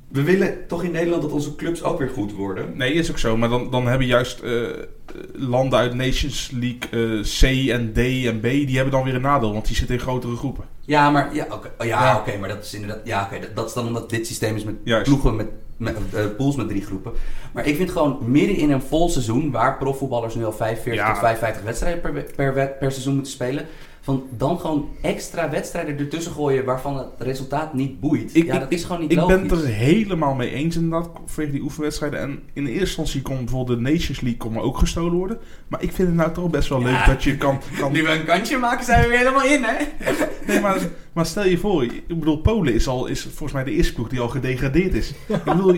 We willen toch in Nederland dat onze clubs ook weer goed worden. Nee, is ook zo. Maar dan, dan hebben juist eh, landen uit Nations League eh, C en D en B, die hebben dan weer een nadeel, want die zitten in grotere groepen. Ja, maar, ja, oké, oh, ja, Ja. oké, maar dat is inderdaad... Ja, oké, dat, dat is dan omdat dit systeem is met Juist. ploegen met, met eh, pools met drie groepen. Maar ik vind gewoon midden in een vol seizoen, waar profvoetballers nu al 45 Ja. tot 55 wedstrijden per, per, per seizoen moeten spelen, van dan gewoon extra wedstrijden ertussen gooien waarvan het resultaat niet boeit. Ik- ja, ik- dat is gewoon niet Ik logisch. ben het er helemaal mee eens inderdaad, vanwege die oefenwedstrijden. En in de eerste instantie kon bijvoorbeeld de Nations League kon ook gestolen worden. Maar ik vind het nou toch best wel Ja. leuk dat je kan... kan Nu we een kantje maken, zijn we weer helemaal in, hè? nee, maar, maar stel je voor, ik bedoel, Polen is, al, is volgens mij de eerste ploeg die al gedegradeerd is. Ik bedoel,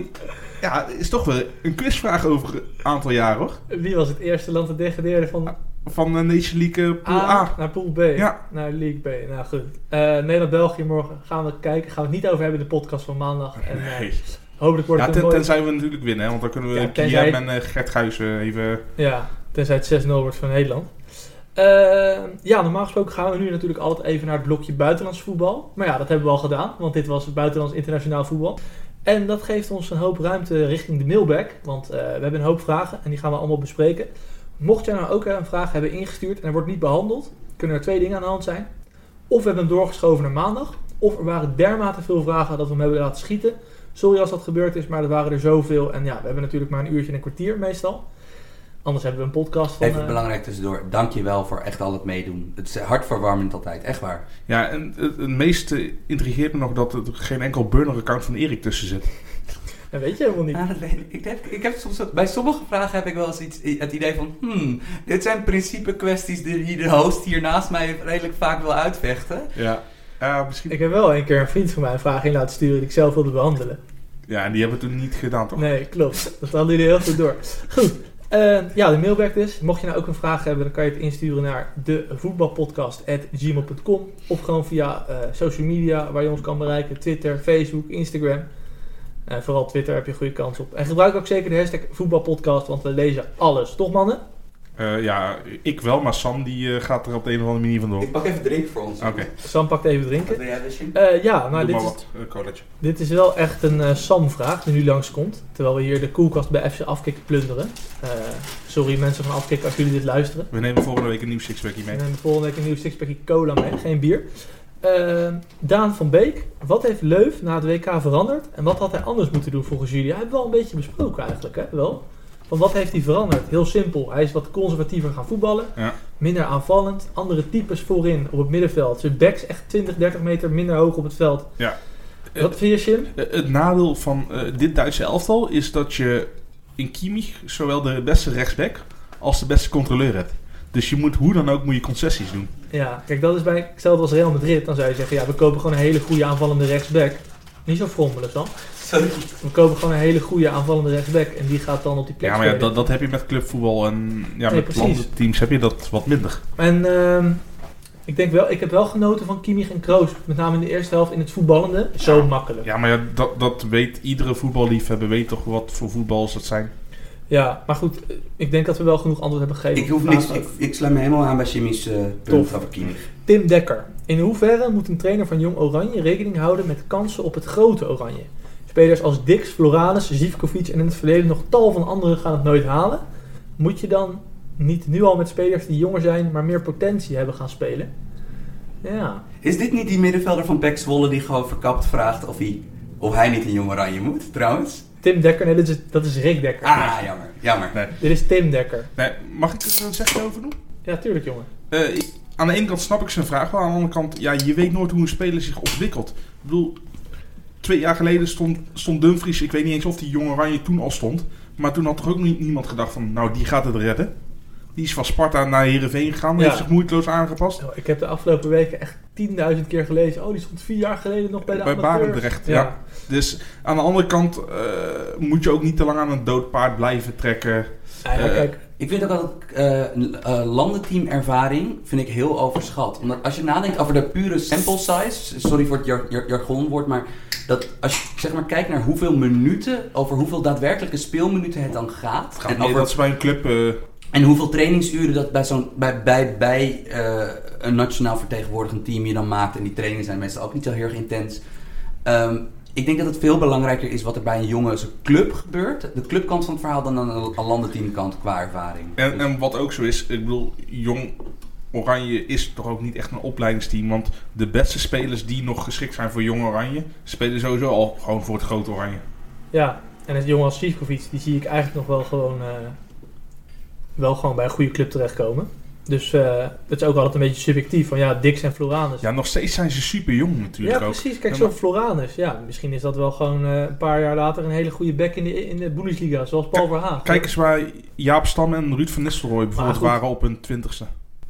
ja, is toch wel een quizvraag over een aantal jaar hoor. Wie was het eerste land dat degradeerde van Van de League eh, Pool A, A. naar Pool B? Ja. Naar League B. Nou goed. Eh, Nederland-België morgen gaan we kijken. Gaan we het niet over hebben in de podcast van maandag. En eh, Nee. hopelijk wordt Ja, het een ten, tenzij we natuurlijk winnen, hè, want dan kunnen we Ja, tenzij- en eh, Gert Guysen even... Ja, tenzij het 6-0 wordt van Nederland. Eh, ja, normaal gesproken gaan we nu natuurlijk altijd even naar het blokje buitenlands voetbal. Maar ja, dat hebben we al gedaan, want dit was het buitenlands internationaal voetbal. En dat geeft ons een hoop ruimte richting de mailback. Want eh, we hebben een hoop vragen en die gaan we allemaal bespreken. Mocht jij nou ook een vraag hebben ingestuurd en er wordt niet behandeld, kunnen er twee dingen aan de hand zijn. Of we hebben hem doorgeschoven naar maandag, of er waren dermate veel vragen dat we hem hebben laten schieten. Sorry als dat gebeurd is, maar er waren er zoveel. En ja, we hebben natuurlijk maar een uurtje en een kwartier meestal. Anders hebben we een podcast van... Even eh, belangrijk tussendoor. Dank je wel voor echt al het meedoen. Het is hartverwarmend altijd, echt waar. Ja, en het, het meeste intrigeert me nog dat er geen enkel burner-account van Erik tussen zit. Dat weet je helemaal niet. Dat weet ik. Ik heb, ik heb soms, bij sommige vragen heb ik wel eens iets, het idee van... Hmm, dit zijn principe kwesties die de host hier naast mij redelijk vaak wil uitvechten. Ja. Ja, misschien. Ik heb wel een keer een vriend van mij een vraag in laten sturen die ik zelf wilde behandelen. Ja, en die hebben we toen niet gedaan, toch? Nee, klopt. Dat hadden jullie heel goed door. Goed. eh, ja, de mailback dus. Mocht je nou ook een vraag hebben, dan kan je het insturen naar devoetbalpodcast.gmail.com Of gewoon via eh, social media waar je ons kan bereiken. Twitter, Facebook, Instagram. Eh, vooral Twitter heb je goede kans op. En gebruik ook zeker de hashtag voetbalpodcast, want we lezen alles. Toch mannen? Eh, ja, ik wel, maar Sam die eh, gaat er op de een of andere manier vandoor. Ik pak even drinken voor ons. Oké, Sam pakt even drinken. wil jij, Wisje? Eh, ja, nou doe dit maar is, wat. Uh. Dit is wel echt een eh, Sam-vraag die nu langskomt. Terwijl we hier de koelkast bij FC Afkikken plunderen. Eh, sorry mensen van Afkikken als jullie dit luisteren. We nemen volgende week een nieuw sixpackie mee. We nemen volgende week een nieuw sixpackje cola mee, geen bier. Eh, Daan van Beek, wat heeft Leuf na het WK veranderd? En wat had hij anders moeten doen volgens jullie? Hij heeft wel een beetje besproken eigenlijk, hè? Wel. Van wat heeft hij veranderd? Heel simpel. Hij is wat conservatiever gaan voetballen. Ja. Minder aanvallend. Andere types voorin op het middenveld. Zijn backs echt 20, 30 meter minder hoog op het veld. Ja. Wat vind je, Jim? Eh, het nadeel van eh, dit Duitse elftal is dat je in Kimmich zowel de beste rechtsback als de beste controleur hebt. Dus je moet hoe dan ook moet je concessies doen. Ja, kijk, dat is bij hetzelfde als Real Madrid. Dan zou je zeggen, ja, we kopen gewoon een hele goede aanvallende rechtsback. Niet zo Sam. Sorry. We kopen gewoon een hele goede aanvallende rechtsback. En die gaat dan op die plek Ja, maar ja, dat, dat heb je met clubvoetbal en ja, Nee, met landenteams heb je dat wat minder. En ehm, ik denk wel, ik heb wel genoten van Kimmich en Kroos. Met name in de eerste helft in het voetballende. Zo Ja. makkelijk. Ja. Ja, maar ja, dat, dat weet iedere voetballiefhebber, weet toch wat voor voetballers dat zijn. Maar goed, eh, ik denk dat we wel genoeg antwoord hebben gegeven. Ik, hoef niks, ik, ik sluit me helemaal aan bij Jimmy's eh punt over. Tim Dekker. In hoeverre moet een trainer van Jong Oranje rekening houden met kansen op het grote Oranje? Spelers als Dix, Floranus, Zivkovic en in het verleden nog tal van anderen gaan het nooit halen. Moet je dan niet nu al met spelers die jonger zijn, maar meer potentie hebben gaan spelen? Ja, Is dit niet die middenvelder van Pek Zwolle die gewoon verkapt vraagt of hij, of hij niet in Jong Oranje moet, trouwens? Tim Dekker, nee, dat is, dat is Rick Dekker. Ah, jammer. Jammer. Nee. Dit is Tim Dekker. Nee, mag ik er een zegje over doen? Ja, tuurlijk jongen. Eh, ik- aan de ene kant snap ik zijn vraag wel, aan de andere kant, ja, je weet nooit hoe een speler zich ontwikkelt. Ik bedoel, twee jaar geleden stond, stond Dumfries, ik weet niet eens of die Jong Oranje toen al stond. Maar toen had toch ook niet, niemand gedacht van, nou die gaat het redden. Die is van Sparta naar Heerenveen gegaan, Ja. heeft zich moeiteloos aangepast. Oh, Ik heb de afgelopen weken echt 10.000 keer gelezen. Oh, die stond vier jaar geleden nog bij de Bij. Barendrecht, ja. Dus aan de andere kant eh, moet je ook niet te lang aan een dood paard blijven trekken. Ja, Eh, kijk, Ik vind ook altijd eh eh, landenteamervaring vind ik heel overschat. Omdat als je nadenkt over de pure sample size, sorry voor het jar, jar- jargonwoord, maar dat als je zeg maar kijkt naar hoeveel minuten, over hoeveel daadwerkelijke speelminuten het dan gaat. Het gaat en, over, dat ze bij een club... en hoeveel trainingsuren dat bij, zo'n, bij, bij, bij een nationaal vertegenwoordigend team je dan maakt. En die trainingen zijn meestal ook niet zo heel erg intens. Ehm, ik denk dat het veel belangrijker is wat er bij een jonge club gebeurt. De clubkant van het verhaal dan aan een, een landenteamkant qua ervaring. En, Dus- en wat ook zo is, ik bedoel, Jong Oranje is toch ook niet echt een opleidingsteam. Want de beste spelers die nog geschikt zijn voor Jong Oranje, spelen sowieso al gewoon voor het grote Oranje. ja. En het jongen als Sivkovic, die zie ik eigenlijk nog wel gewoon, eh, wel gewoon bij een goede club terechtkomen. Dus eh het is ook altijd een beetje subjectief van ja, Dix en Floranus. Ja, nog steeds zijn ze super jong natuurlijk Ja, ook. precies. Kijk, zo'n Floranus. Ja, misschien is dat wel gewoon eh, een paar jaar later een hele goede back in de, in de Bundesliga. Zoals Paul Verhaag. Kijk eens waar Jaap Stam en Ruud van Nistelrooy bijvoorbeeld waren op hun twintigste.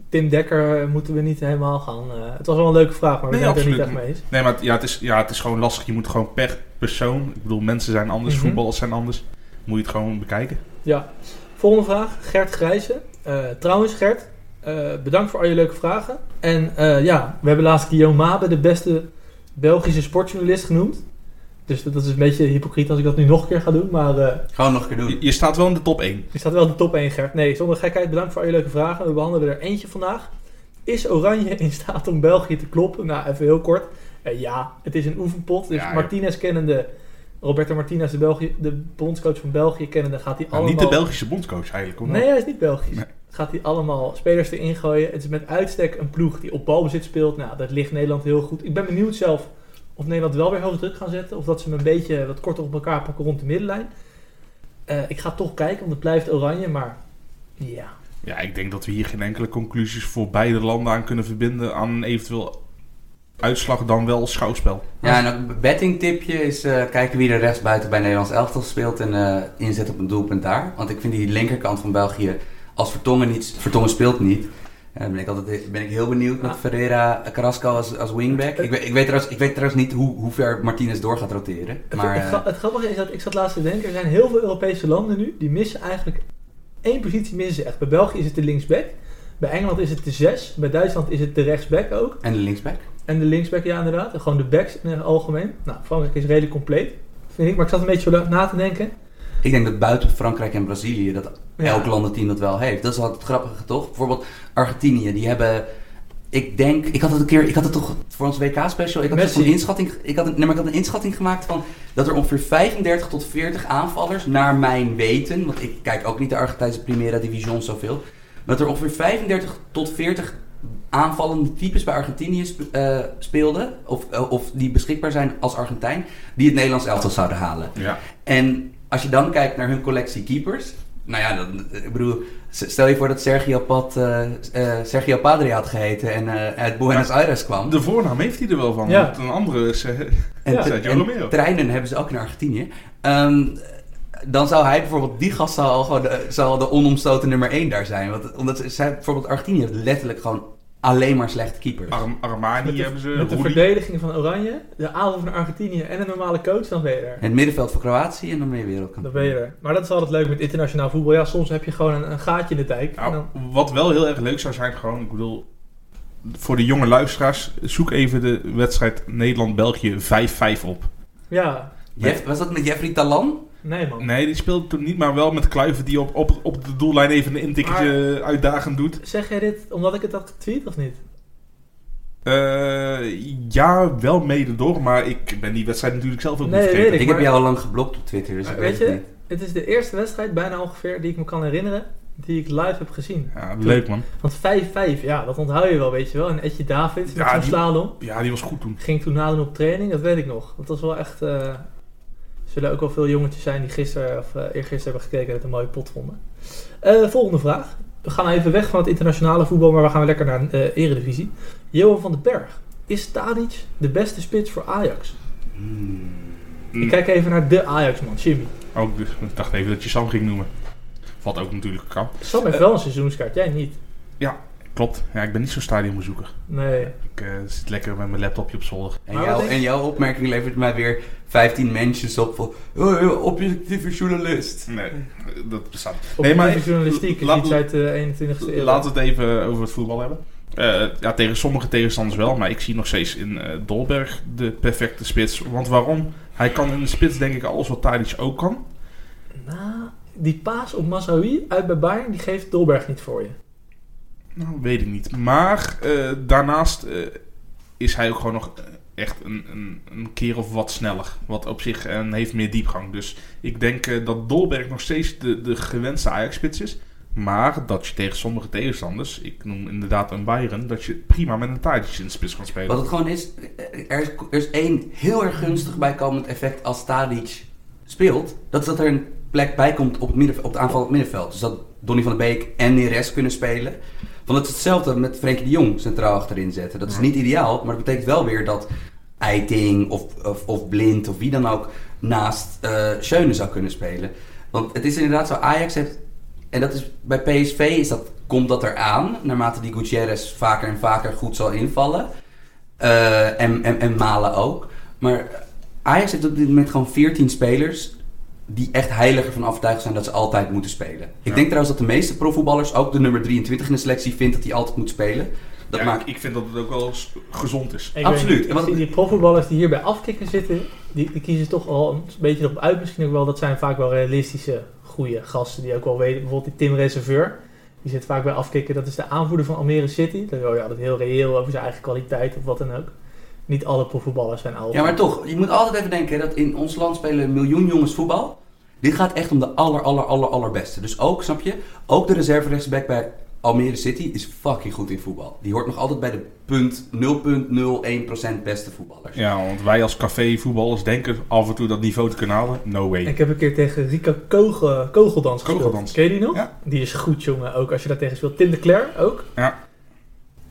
Tim Dekker eh, moeten we niet helemaal gaan. het was wel een leuke vraag, maar we Nee, zijn het er niet echt mee eens. Nee, maar het- ja, het is, ja, het is gewoon lastig. Je moet gewoon per persoon, ik bedoel, mensen zijn anders, Mhm. voetballers zijn anders. Moet je het gewoon bekijken. Ja. Volgende vraag. Gert Grijze. Trouwens, Gert, bedankt voor al je leuke vragen. En eh, ja, we hebben laatst Guillaume Mabe de beste Belgische sportjournalist genoemd. Dus dat is een beetje hypocriet als ik dat nu nog een keer ga doen. Maar eh Gewoon nog een keer doen. Je, je staat wel in de top 1. je staat wel in de top 1, Gert. Nee, zonder gekheid, bedankt voor al je leuke vragen. We behandelen er eentje vandaag. Is Oranje in staat om België te kloppen? Nou, even heel kort. Eh, ja, het is een oefenpot. Dus Ja, ja. Martinez kennende, Roberto Martinez, de, België, de bondscoach van België kennende, gaat hij Nou, allemaal... niet de Belgische bondscoach eigenlijk. Hoor. Nee, hij is niet Belgisch. Nee. Gaat hij allemaal spelers erin gooien. Het is met uitstek een ploeg die op balbezit speelt. Nou, dat ligt Nederland heel goed. Ik ben benieuwd zelf of Nederland wel weer hoog druk gaan zetten. Of dat ze hem een beetje wat korter op elkaar pakken rond de middenlijn. Eh, ik ga toch kijken, want het blijft oranje. Maar ja, Ja, ik denk dat we hier geen enkele conclusies voor beide landen aan kunnen verbinden aan een eventueel uitslag dan wel schouwspel. Ja, en een bettingtipje is eh, kijken wie er rechtsbuiten bij Nederlands elftal speelt en eh, inzet op een doelpunt daar. Want ik vind die linkerkant van België, als Vertongen niet, Vertongen speelt niet, eh, ben ik altijd ben ik heel benieuwd met Ah. Ferreira Carrasco als, als wingback. Ik, weet- ik, weet trouwens, ik weet trouwens niet hoe, hoe ver Martinez door gaat roteren. het, Maar het, eh, gra- het grappige is dat ik zat laatst te denken. Er zijn heel veel Europese landen nu. Die missen eigenlijk één positie missen ze echt. Bij België is het de linksback. Bij Engeland is het de zes. Bij Duitsland is het de rechtsback ook. en de linksback. En de linksback, ja inderdaad. En gewoon de backs in het algemeen. Nou, Frankrijk is redelijk compleet, vind ik. Maar ik zat een beetje zo na te denken. Ik denk dat buiten Frankrijk en Brazilië dat Ja. elk landenteam dat wel heeft. Dat is altijd het grappige, toch? Bijvoorbeeld Argentinië, die hebben... Ik denk, ik had het een keer, ik had het toch voor ons WK-special, ik had een inschatting, ik had, een, nee, maar ik had een inschatting gemaakt van dat er ongeveer 35 tot 40 aanvallers, naar mijn weten, want ik kijk ook niet de Argentijnse Primera Division zoveel, maar dat er ongeveer 35 tot 40 aanvallende types bij Argentinië eh, speelden, of, eh, of die beschikbaar zijn als Argentijn, die het Nederlands elftal zouden halen. Ja. En als je dan kijkt naar hun collectie keepers. Nou ja, dan, ik bedoel, stel je voor dat Sergio, Pat, eh, eh, Sergio Padre had geheten en eh, uit Buenos Aires kwam. De voornaam heeft hij er wel van. Ja. want Een andere is... eh, En, Ja. en treinen hebben ze ook in Argentinië. Ehm, dan zou hij bijvoorbeeld, die gast zou al gewoon de, zou al de onomstoten nummer 1 daar zijn. Want, omdat zij, bijvoorbeeld Argentinië heeft letterlijk gewoon alleen maar slechte keepers. Arm- Armani Met de, hebben ze. met de verdediging van Oranje, de aanval van Argentinië en een normale coach, dan ben je er. Het middenveld van Kroatië en dan ben je wereldkampioen. Dan ben je er. Maar dat is altijd leuk met internationaal voetbal. Ja, soms heb je gewoon een, een gaatje in de dijk. En Nou, dan, wat wel heel erg leuk zou zijn, gewoon, ik bedoel, voor de jonge luisteraars, zoek even de wedstrijd Nederland-België 5-5 op. ja, Jeff, was dat met Jeffrey Talan? Nee man. Nee, die speelde toen niet, maar wel met Kluivert die op, op, op de doellijn even een intikketje uitdagend doet. Zeg jij dit omdat ik het had getweet of niet? Eh, ja, wel mede door, maar ik ben die wedstrijd natuurlijk zelf ook Nee, niet vergeten. Ik, maar- heb jou al lang geblokt op Twitter, dus ik weet, je, niet. het is de eerste wedstrijd, bijna ongeveer, die ik me kan herinneren, die ik live heb gezien. Ja, leuk man. Want 5-5, ja, dat onthoud je wel, weet je wel. En Etje Davids met Ja, die- slalom. Ja, die was goed toen. Ging toen nadoen op training, dat weet ik nog. Dat was wel echt... eh, zullen ook wel veel jongetjes zijn die gisteren of eh, eergisteren hebben gekeken en het een mooie pot vonden. Eh, volgende vraag. We gaan even weg van het internationale voetbal, maar we gaan lekker naar de eh, eredivisie. Johan van den Berg. Is Tadic de beste spits voor Ajax? Hmm. Ik kijk even naar de Ajax-man, Jimmy. Ook, dus, ik dacht even dat je Sam ging noemen. Wat ook natuurlijk kan. Sam heeft wel een seizoenskaart, jij niet. Klopt. Ja, ik ben niet zo'n stadionbezoeker. Nee. Ik eh, zit lekker met mijn laptopje op zolder. En, en jouw opmerking levert mij weer 15 mentions op van... Oh, objectieve journalist. Nee, dat bestaat niet. Nee, maar- journalistiek is iets uit de 21ste eeuw. Laten we het even over het voetbal hebben. Eh, ja, tegen sommige tegenstanders wel, maar ik zie nog steeds in eh, Dolberg de perfecte spits. Want waarom? Hij kan in de spits denk ik alles wat Tadic ook kan. Nou, die paas op Masraoui uit bij Bayern, die geeft Dolberg niet voor je. Nou, weet ik niet. Maar eh, daarnaast eh, is hij ook gewoon nog eh, echt een, een, een keer of wat sneller. Wat op zich en heeft meer diepgang. Dus ik denk dat Dolberg nog steeds de, de gewenste Ajax-spits is. Maar dat je tegen sommige tegenstanders, ik noem inderdaad een Bayern, dat je prima met een Tadic in de spits kan spelen. Wat het gewoon is, er is, er is één heel erg gunstig bijkomend effect als Tadic speelt. Dat is dat er een plek bij komt op het, midden, op het aanval op het middenveld. Dus dat Donny van der Beek en Neres kunnen spelen. Want het is hetzelfde met Frenkie de Jong centraal achterin zetten. Dat is niet ideaal, maar dat betekent wel weer dat Eiting of, of, of Blind of wie dan ook naast eh Schöne zou kunnen spelen. Want het is inderdaad zo, Ajax heeft, en dat is bij PSV is dat, komt dat eraan, naarmate die Gutierrez vaker en vaker goed zal invallen. Eh, en, en, en Malen ook. Maar Ajax heeft op dit moment gewoon 14 spelers die echt heilig ervan overtuigd zijn dat ze altijd moeten spelen. Ik Ja. denk trouwens dat de meeste profvoetballers, ook de nummer 23 in de selectie, vindt dat hij altijd moet spelen. Dat Ja, maakt ik vind dat het ook wel eens gezond is. Ik Absoluut. En zie die profvoetballers die hier bij afkikken zitten, die, die kiezen toch al een beetje erop uit. Misschien ook wel, dat zijn vaak wel realistische, goede gasten die ook wel weten. Bijvoorbeeld die Tim Reserveur. Die zit vaak bij afkikken. Dat is de aanvoerder van Almere City. Dat is wel ja, dat is heel reëel over zijn eigen kwaliteit of wat dan ook. Niet alle profvoetballers zijn oude. Ja, maar toch, je moet altijd even denken dat in ons land spelen een miljoen jongens voetbal. Dit gaat echt om de aller, aller, aller, allerbeste. Dus ook, snap je, ook de reserve rechtsback bij Almere City is fucking goed in voetbal. Die hoort nog altijd bij de punt 0,01% beste voetballers. Ja, want wij als café-voetballers denken af en toe dat niveau te kunnen halen. No way. Ik heb een keer tegen Rika Kogel, Kogeldans gespeeld. Kogeldans. Ken je die nog? Ja. Die is goed, jongen. Ook als je daar tegen speelt. Tim de Cler ook. Ja.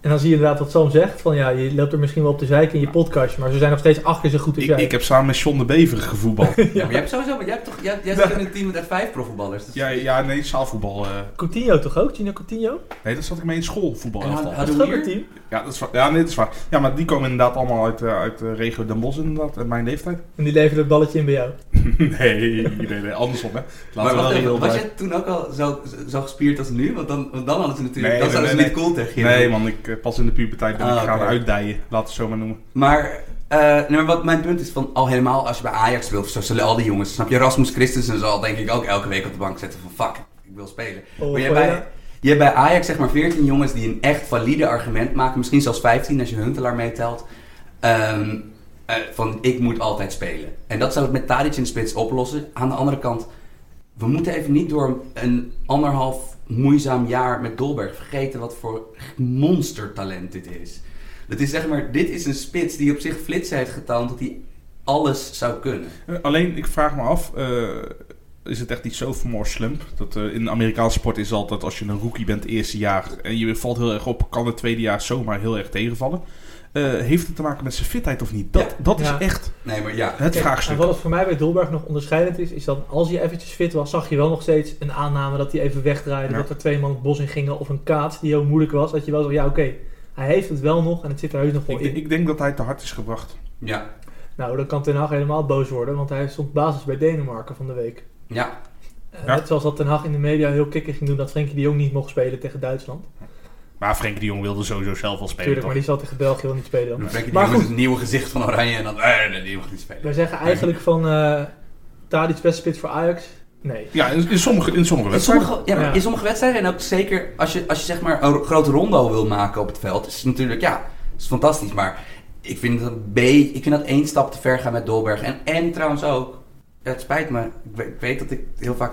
En dan zie je inderdaad wat Sam zegt. Van ja, je loopt er misschien wel op de zijk in je podcast. Maar ze zijn nog steeds acht keer zo goed als Ik, jij. ik heb samen met John de Bever gevoetbald. Ja, maar jij hebt sowieso, jij, hebt toch, jij, jij zit in een team met echt vijf profvoetballers. Dus ja, ja, nee, zaalvoetbal. eh, Coutinho toch ook? Gino Coutinho? nee, dat zat ik mee in schoolvoetbal. En elftal. had- Dat is ook een team. Ja, dat is waar. Ja, nee, dat is waar. Ja, maar die komen inderdaad allemaal uit, eh, uit de regio Den Bosch inderdaad, uit mijn leeftijd. En die levert het balletje in bij jou. nee, nee, nee, andersom hè. Maar we wel was je toen ook al zo, zo gespierd als nu? Want dan, want dan hadden ze natuurlijk, Nee, dan nee, zouden ze nee, niet cool tegen je Nee man, ik pas in de puberteit ben Ah, ik gaan oké. uitdijen. Laten we het zo maar noemen. Maar, eh, nee, maar wat mijn punt is, van al helemaal als je bij Ajax speelt, zo zullen al die jongens, snap je, Rasmus Christensen zal denk ik ook elke week op de bank zetten van fuck, ik wil spelen. Oh, Maar je hebt, bij, je hebt bij Ajax zeg maar 14 jongens die een echt valide argument maken, misschien zelfs 15 als je Huntelaar meetelt, ehm, eh, van ik moet altijd spelen. En dat zou het met Tadic in de spits oplossen. Aan de andere kant, we moeten even niet door een anderhalf moeizaam jaar met Dolberg vergeten wat voor monstertalent dit is. Dat is zeg maar, dit is een spits die op zich flitsen heeft getoond dat hij alles zou kunnen. Eh, alleen, ik vraag me af, eh, is het echt niet zo more slump? Dat, eh, in Amerikaanse sport is altijd, als je een rookie bent het eerste jaar en je valt heel erg op, kan het tweede jaar zomaar heel erg tegenvallen. Eh, heeft het te maken met zijn fitheid of niet? Dat, Ja. dat is Ja. echt Nee, maar ja. het Kijk, En vraagstuk. wat het voor mij bij Dolberg nog onderscheidend is, is dat als hij eventjes fit was, zag je wel nog steeds een aanname dat hij even wegdraaide. Ja. Dat er twee man het bos in gingen of een kaats die heel moeilijk was. Dat je wel zegt, ja oké, hij heeft het wel nog en het zit er heus nog wel Ik, in. ik denk dat hij te hard is gebracht. Ja. Nou, dan kan Ten Hag helemaal boos worden, want hij stond basis bij Denemarken van de week. Ja. Eh, Ja. Net zoals dat Ten Hag in de media heel kikker ging doen dat Frenkie de Jong niet mocht spelen tegen Duitsland. Maar Frenkie de Jong wilde sowieso zelf wel spelen. Tuurlijk, toch? maar die zal tegen België wel niet spelen dan. Frenkie de Maar Jong is goed. het nieuwe gezicht van Oranje en dan, eh, nee, die mag niet spelen. Wij zeggen eigenlijk van uh, Tadic spits voor Ajax. Nee. Ja, in, in sommige, in sommige In wedstrijden. sommige, ja, maar Ja. in sommige wedstrijden en ook zeker als je, als je zeg maar een grote rondo wil maken op het veld, is het natuurlijk, ja, is fantastisch. Maar ik vind dat een beetje, ik vind dat één stap te ver gaan met Dolberg. En, en trouwens ook, het spijt me, ik weet, ik weet dat ik heel vaak,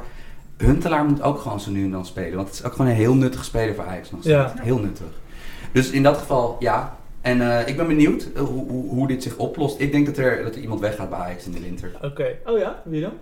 Huntelaar moet ook gewoon zo nu en dan spelen. Want het is ook gewoon een heel nuttige speler voor Ajax nog steeds. Ja. Heel nuttig. Dus in dat geval, ja. En eh, ik ben benieuwd eh, hoe, hoe, hoe dit zich oplost. Ik denk dat er, dat er iemand weggaat bij Ajax in de winter. Oké. Oh ja, wie dan?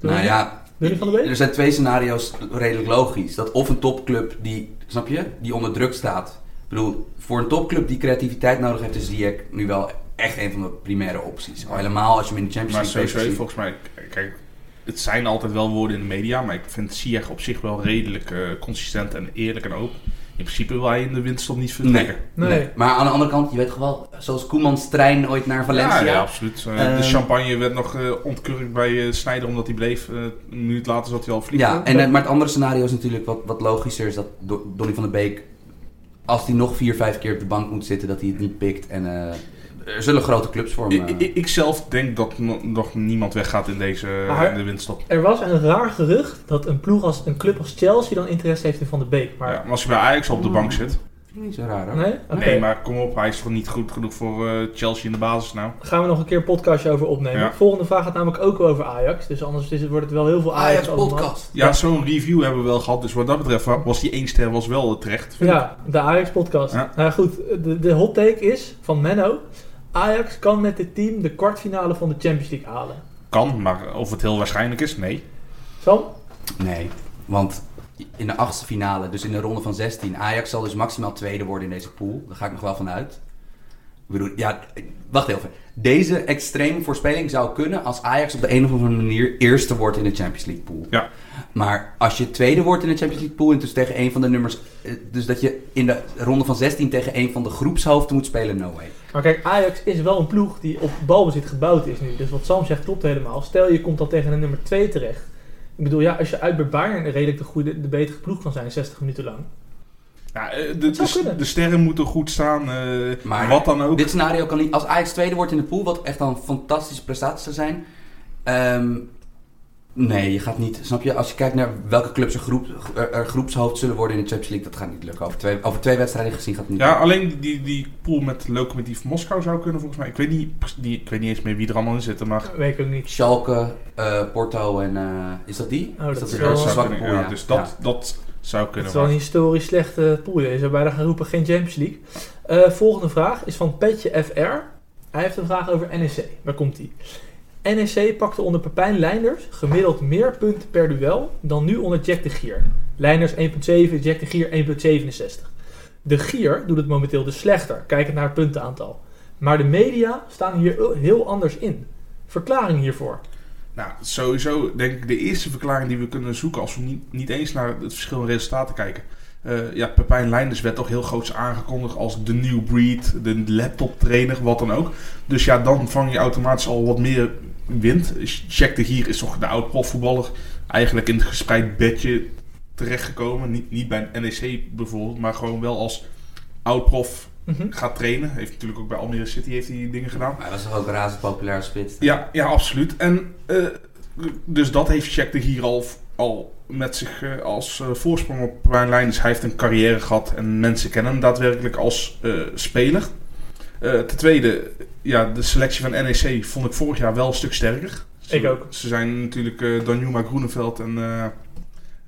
Nou ja, er zijn twee scenario's redelijk logisch. Dat of een topclub die, snap je, die onder druk staat. Ik bedoel, voor een topclub die creativiteit nodig heeft, is Ziyech nu wel echt een van de primaire opties. Al helemaal als je hem in de Champions Maar League sowieso, ziet. volgens mij, kijk, het zijn altijd wel woorden in de media, maar ik vind Ziyech op zich wel redelijk eh, consistent en eerlijk en open. In principe wil hij in de winterstop niet vertrekken. Nee, Nee. nee. Maar aan de andere kant, je weet toch wel, zoals Koemans trein ooit naar Valencia. Ja, ja, absoluut. Eh, Ehm, de champagne werd nog eh ontkurkt bij eh Sneijder omdat hij bleef. Eh, een minuut later zat hij al vliegen. Ja, en, maar het andere scenario is natuurlijk wat, wat logischer. Is dat Do- Donny van der Beek, als hij nog vier, vijf keer op de bank moet zitten, dat hij het niet pikt. En eh, er zullen grote clubs voor hem. Ik, ik, ik zelf denk dat no- nog niemand weggaat in deze Maar- in de winterstop. Er was een raar gerucht dat een, ploeg als, een club als Chelsea dan interesse heeft in Van de Beek. Maar Ja, maar als hij bij Ajax op de bank zit. Vind ik niet zo raar hoor. nee? Maar kom op, hij is toch niet goed genoeg voor eh, Chelsea in de basis nou. Daar gaan we nog een keer een podcastje over opnemen. Ja. Volgende vraag gaat namelijk ook over Ajax. Dus anders is het, wordt het wel heel veel Ajax, Ajax podcast. Ja, zo'n review hebben we wel gehad. Dus wat dat betreft wa- was die één ster was wel terecht. vind ik. Ja, de Ajax podcast. Ja. Nou goed, de, de hot take is van Menno. Ajax kan met dit team de kwartfinale van de Champions League halen. Kan, maar of het heel waarschijnlijk is, nee. Sam? Nee, want in de achtste finale, dus in de ronde van 16, Ajax zal dus maximaal tweede worden in deze pool. Daar ga ik nog wel van uit. Ik bedoel, ja, wacht even. Deze extreme voorspelling zou kunnen als Ajax op de een of andere manier eerste wordt in de Champions League pool. Ja. Maar als je tweede wordt in de Champions League pool en dus tegen een van de nummers, eh, dus dat je in de ronde van 16 tegen een van de groepshoofden moet spelen, no way. Maar kijk, Ajax is wel een ploeg die op balbezit gebouwd is nu. Dus wat Sam zegt klopt helemaal. Stel je komt dan tegen een nummer 2 terecht. Ik bedoel, ja, als je uit bij Bayern redelijk de, goede, de betere ploeg kan zijn, 60 minuten lang. Ja, eh, de, de, sterren moeten goed staan. eh, Maar wat dan ook. Dit scenario kan niet. Als Ajax tweede wordt in de pool, wat echt een fantastische prestatie zou zijn. ehm, nee, je gaat niet. Snap je? Als je kijkt naar welke clubs er, groep, er, groepshoofd zullen worden in de Champions League, dat gaat niet lukken. Over twee, over twee wedstrijden gezien gaat het niet Ja, lukken. alleen die, die pool met Lokomotief Moskou zou kunnen volgens mij. Ik weet niet, die, ik weet niet eens meer wie er allemaal in zitten, maar... Weet ik ook niet. Schalke, eh, Porto en. eh, is dat die? Oh, dat is is de wel- dat zou zwakke pool? ja, dus dat, Ja. dat zou Het kunnen. is wel een historisch slechte pool. Je zou bijna gaan roepen, geen Champions League. Eh, volgende vraag is van Petje FR. Hij heeft een vraag over NEC. Waar komt die? NEC pakte onder Pepijn Leinders gemiddeld meer punten per duel dan nu onder Jack de Gier. Leinders 1.7, Jack de Gier 1.67. De Gier doet het momenteel dus slechter, kijkend naar het puntenaantal. Maar de media staan hier heel anders in. Verklaring hiervoor. Nou, sowieso denk ik de eerste verklaring die we kunnen zoeken als we niet, niet eens naar het verschil in resultaten kijken. Eh, ja, Pepijn Leinders werd toch heel groots aangekondigd als de new breed, de laptop trainer, wat dan ook. Dus ja, dan vang je automatisch al wat meer wind. Jack de Gier is toch de oud profvoetballer eigenlijk in het gespreid bedje terechtgekomen. Niet, niet bij een NEC bijvoorbeeld, maar gewoon wel als oud prof Mhm. gaat trainen. Heeft natuurlijk ook bij Almere City heeft hij dingen gedaan. Maar hij was toch ook een razend populair spits? Ja, ja, absoluut. En eh, dus dat heeft Jack de Gier al, al met zich eh, als eh, voorsprong op Pepijn Leinders. Hij heeft een carrière gehad en mensen kennen hem daadwerkelijk als eh, speler. Eh, ten tweede, ja, de selectie van NEC vond ik vorig jaar wel een stuk sterker. Ze, Ik ook. Ze zijn natuurlijk eh Danjuma Groeneveld en eh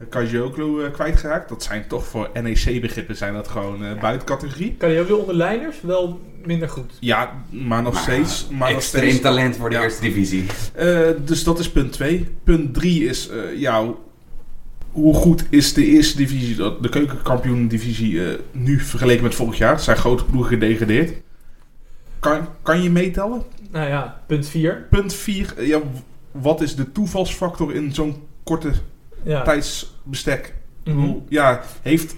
Kajioklo eh, kwijtgeraakt. Dat zijn toch voor NEC-begrippen zijn dat gewoon eh buiten categorie. Kan je ook weer onder Leinders? Wel minder goed. Ja, maar nog Maar steeds. Maar nog Extreem steeds talent voor de Ja. eerste divisie. Eh, dus dat is punt 2. Punt 3 is, eh, ja, hoe goed is de eerste divisie, de de keukenkampioen-divisie, eh, nu vergeleken met vorig jaar? Zijn grote ploegen gedegradeerd? Kan, kan je meetellen? Nou ja, punt 4. Punt 4, ja, w- wat is de toevalsfactor in zo'n korte Ja. tijdsbestek? Ik Mhm. Ja, heeft,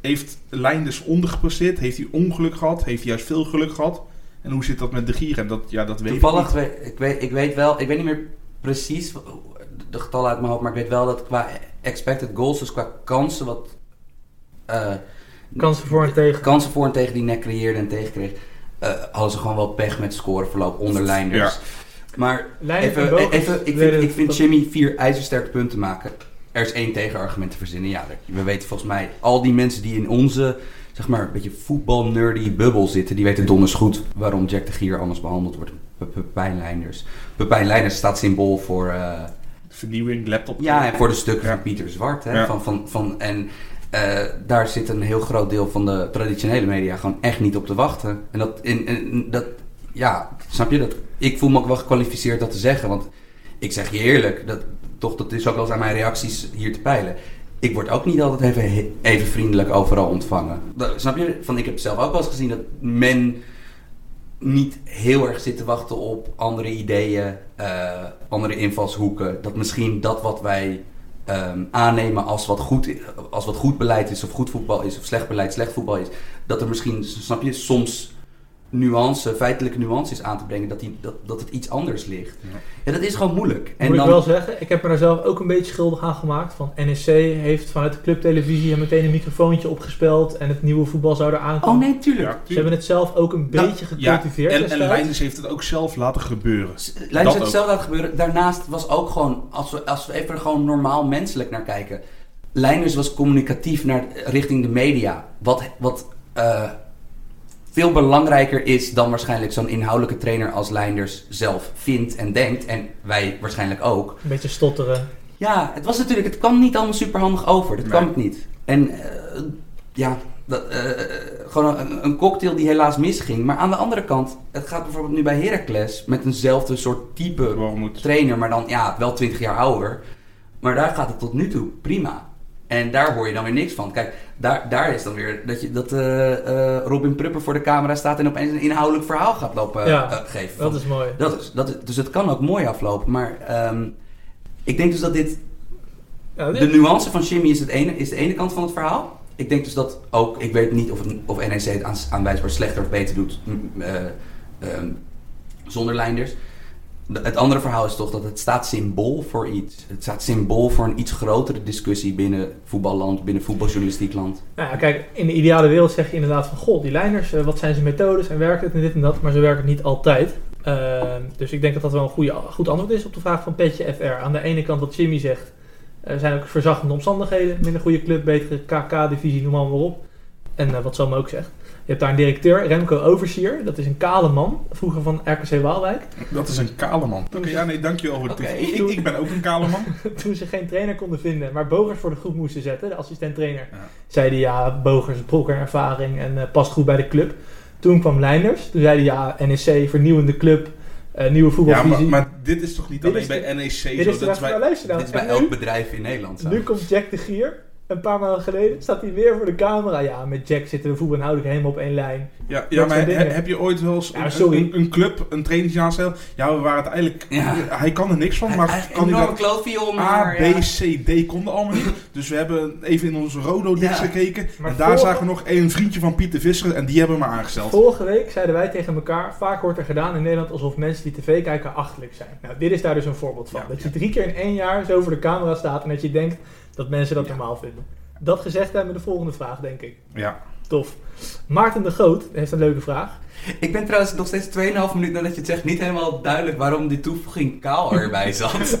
heeft Leinders ondergepresteerd? Heeft hij ongeluk gehad? Heeft hij juist veel geluk gehad? En hoe zit dat met de Gier? En dat, ja, dat weet ik Toevallig, niet. weet, ik, weet, ik weet wel, ik weet niet meer precies de getallen uit mijn hoofd, maar ik weet wel dat qua expected goals, dus qua kansen wat... eh, Kansen voor en tegen. Kansen voor en tegen die nek creëerde en tegenkreeg, eh hadden ze gewoon wel pech met scoreverloop onder Leinders. Maar even, even ik vind, ik vind Jimmy vier ijzersterke punten maken. Er is één tegenargument te verzinnen. Ja, we weten volgens mij, al die mensen die in onze, zeg maar, een beetje voetbal-nerdy bubbel zitten, die weten donders goed waarom Jack de Gier anders behandeld wordt. Pe- Pepijn Leinders. Pepijn Leinders staat symbool voor, eh, Vernieuwing, laptop. ja, en voor de stukken van Pieter Zwart. Hè, van, van, van, en eh, daar zit een heel groot deel van de traditionele media gewoon echt niet op te wachten. En dat, in, in, dat ja, snap je dat? Ik voel me ook wel gekwalificeerd dat te zeggen. Want ik zeg je eerlijk, dat, toch, dat is ook wel eens aan mijn reacties hier te peilen. Ik word ook niet altijd even, even vriendelijk overal ontvangen. Dat- snap je? Van, ik heb zelf ook wel eens gezien dat men niet heel erg zit te wachten op andere ideeën, eh, andere invalshoeken. Dat misschien dat wat wij ehm, aannemen als wat, goed, als wat goed beleid is, of goed voetbal is, of slecht beleid, slecht voetbal is, dat er misschien, snap je, soms nuance, feitelijke nuances aan te brengen, dat, die, dat, dat het iets anders ligt. Ja. Ja, dat is gewoon moeilijk. Moet ik wel zeggen, ik heb me daar zelf ook een beetje schuldig aan gemaakt. Van NSC heeft vanuit de clubtelevisie meteen een microfoontje opgespeld en het nieuwe voetbal zou er Oh aankomen. nee, tuurlijk. Ja, Ze hebben het zelf ook een Nou, beetje Ja, gecultiveerd en, en. Leidens heeft het ook zelf laten gebeuren. Leidens Dat heeft ook. hetzelfde laten gebeuren. Daarnaast was ook gewoon, als we, als we even er gewoon normaal menselijk naar kijken. Leiders was communicatief naar, richting de media. Wat, wat eh, veel belangrijker is dan waarschijnlijk zo'n inhoudelijke trainer als Leinders zelf vindt en denkt. En wij waarschijnlijk ook. Een beetje stotteren. Ja, het was natuurlijk, het kwam niet allemaal superhandig over. Dat Nee. kwam het niet. En eh, ja, dat, eh, gewoon een, een cocktail die helaas misging. Maar aan de andere kant, het gaat bijvoorbeeld nu bij Heracles met eenzelfde soort type trainer, maar dan ja, wel 20 jaar ouder. Maar daar gaat het tot nu toe prima. En daar hoor je dan weer niks van. Kijk, daar, daar is dan weer dat, je, dat eh, eh, Robin Prupper voor de camera staat en opeens een inhoudelijk verhaal gaat lopen Ja, eh, geven. Dat is mooi. dat is, dat is, dus het kan ook mooi aflopen. Maar ehm, ik denk dus dat dit Ja, dit- de nuance van Jimmy is, het ene, is de ene kant van het verhaal. Ik denk dus dat ook, ik weet niet of, het, of NEC het aan, aanwijsbaar slechter of beter doet eh, ehm, zonder Leinders. Het andere verhaal is toch dat het staat symbool voor iets. Het staat symbool voor een iets grotere discussie binnen voetballand, binnen voetbaljournalistiek land. Nou ja, kijk, in de ideale wereld zeg je inderdaad van... God, die lijners, eh, wat zijn zijn methodes en werkt het en dit en dat. Maar ze werken niet altijd. Ehm, dus ik denk dat dat wel een goede, goed antwoord is op de vraag van Petje FR. Aan de ene kant wat Jimmy zegt... Er zijn ook verzachtende omstandigheden. Minder goede club, betere KK-divisie, noem allemaal op. En eh, wat Sam ook zegt. Je hebt daar een directeur, Remco Oversier. Dat is een kale man, vroeger van RKC Waalwijk. Dat is een kale man. Oké, ja, nee, dankjewel voor de Oké. toevoeging. Ik, ik ben ook een kale man. Toen ze geen trainer konden vinden, maar Bogers voor de groep moesten zetten, de assistent-trainer, Ja. zei hij ja, Bogers, brokker ervaring en eh, past goed bij de club. Toen kwam Leinders, toen zei hij ja, NEC, vernieuwende club, eh, nieuwe Ja, voetbalvisie. maar, maar dit is toch niet Dit alleen bij NEC Dit zo? is Dat de is bij... nou. Dit is bij elk bedrijf in Nederland zo. Nu komt Jack de Gier, een paar maanden geleden, staat hij weer voor de camera. Ja, met Jack zitten we voetbalinhoudelijk helemaal op één lijn. Ja, maar he- heb je ooit wel eens Ja, een, sorry. een, een club, een trainingsjaarstel? Ja, we waren het eigenlijk... Ja. Hij kan er niks van, maar Hij- kan hij enorme dat... klootviool, A. B, ja. C, D konden allemaal niet. Dus we hebben even in onze Rodo-dix Ja. gekeken. Maar en daar vorige- zagen we nog een vriendje van Pieter Visser en die hebben we maar aangesteld. Vorige week zeiden wij tegen elkaar, vaak wordt er gedaan in Nederland alsof mensen die tv kijken achterlijk zijn. Nou, dit is daar dus een voorbeeld van. Ja, dat ja. je drie keer in één jaar zo voor de camera staat en dat je denkt dat mensen dat Ja. normaal vinden. Dat gezegd hebben we de volgende vraag, denk ik. Ja. Tof. Maarten de Groot heeft een leuke vraag. Ik ben trouwens nog steeds 2,5 minuten nadat je het zegt niet helemaal duidelijk waarom die toevoeging kaal erbij zat.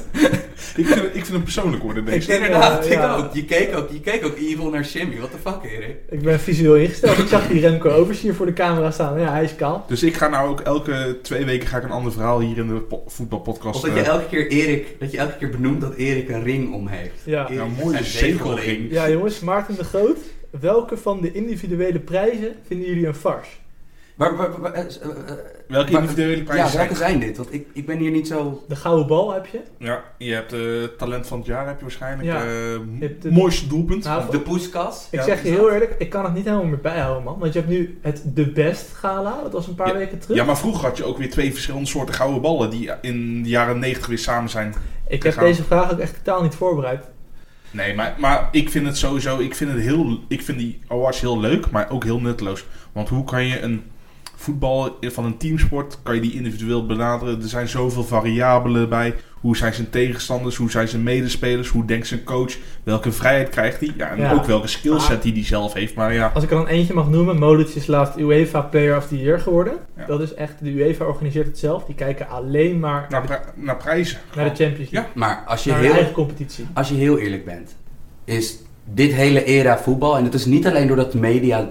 Ik, vind, ik vind hem persoonlijk worden deze. Inderdaad, ja. ik ook. Je keek ook. Je keek ook evil naar Jimmy. What the fuck, Erik? Ik ben visueel ingesteld. Ik zag die Remco Oversier voor de camera staan. Ja, hij is kaal. Dus ik ga nou ook elke twee weken ga ik een ander verhaal hier in de po- voetbalpodcast... Of dat je eh, elke keer Erik, dat je elke keer benoemt dat Erik een ring om heeft. Ja. Erik Ja, een heeft mooie zegelring. Ja, jongens, Maarten de Groot. Welke van de individuele prijzen vinden jullie een farce? Maar, maar- maar- eh, eh, eh, Welke individuele prijzen Ja, welke zijn dit? Want ik, ik ben hier niet zo... De gouden bal heb je. Ja, je hebt eh, talent van het jaar heb je waarschijnlijk. Ja. eh, Je hebt de- mooiste doelpunt. Nou, De poeskas. Ik Ja, zeg je heel dat? eerlijk, ik kan het niet helemaal meer bijhouden, man. Want je hebt nu het De Best Gala, dat was een paar weken terug. ja, maar vroeger had je ook weer twee verschillende soorten gouden ballen die in de jaren 90 weer samen zijn. ik heb gaan. deze vraag ook echt totaal niet voorbereid. Nee, maar, maar ik vind het sowieso, ik vind, het heel, ik vind die awards heel leuk, maar ook heel nutteloos. Want hoe kan je een voetbal van een teamsport, kan je die individueel benaderen? Er zijn zoveel variabelen bij. Hoe zijn zijn tegenstanders? Hoe zijn zijn medespelers? Hoe denkt zijn coach? Welke vrijheid krijgt hij? Ja, en Ja. ook welke skillset die hij zelf heeft. Maar ja, Als ik er dan eentje mag noemen, Modric is laatst UEFA Player of the Year geworden. Ja. Dat is echt, de UEFA organiseert het zelf. Die kijken alleen maar naar naar, de, pri- naar prijzen. naar de Champions League. Maar als je, Naar heel, eigen competitie. als je heel eerlijk bent, is dit hele era voetbal, en het is niet alleen doordat de media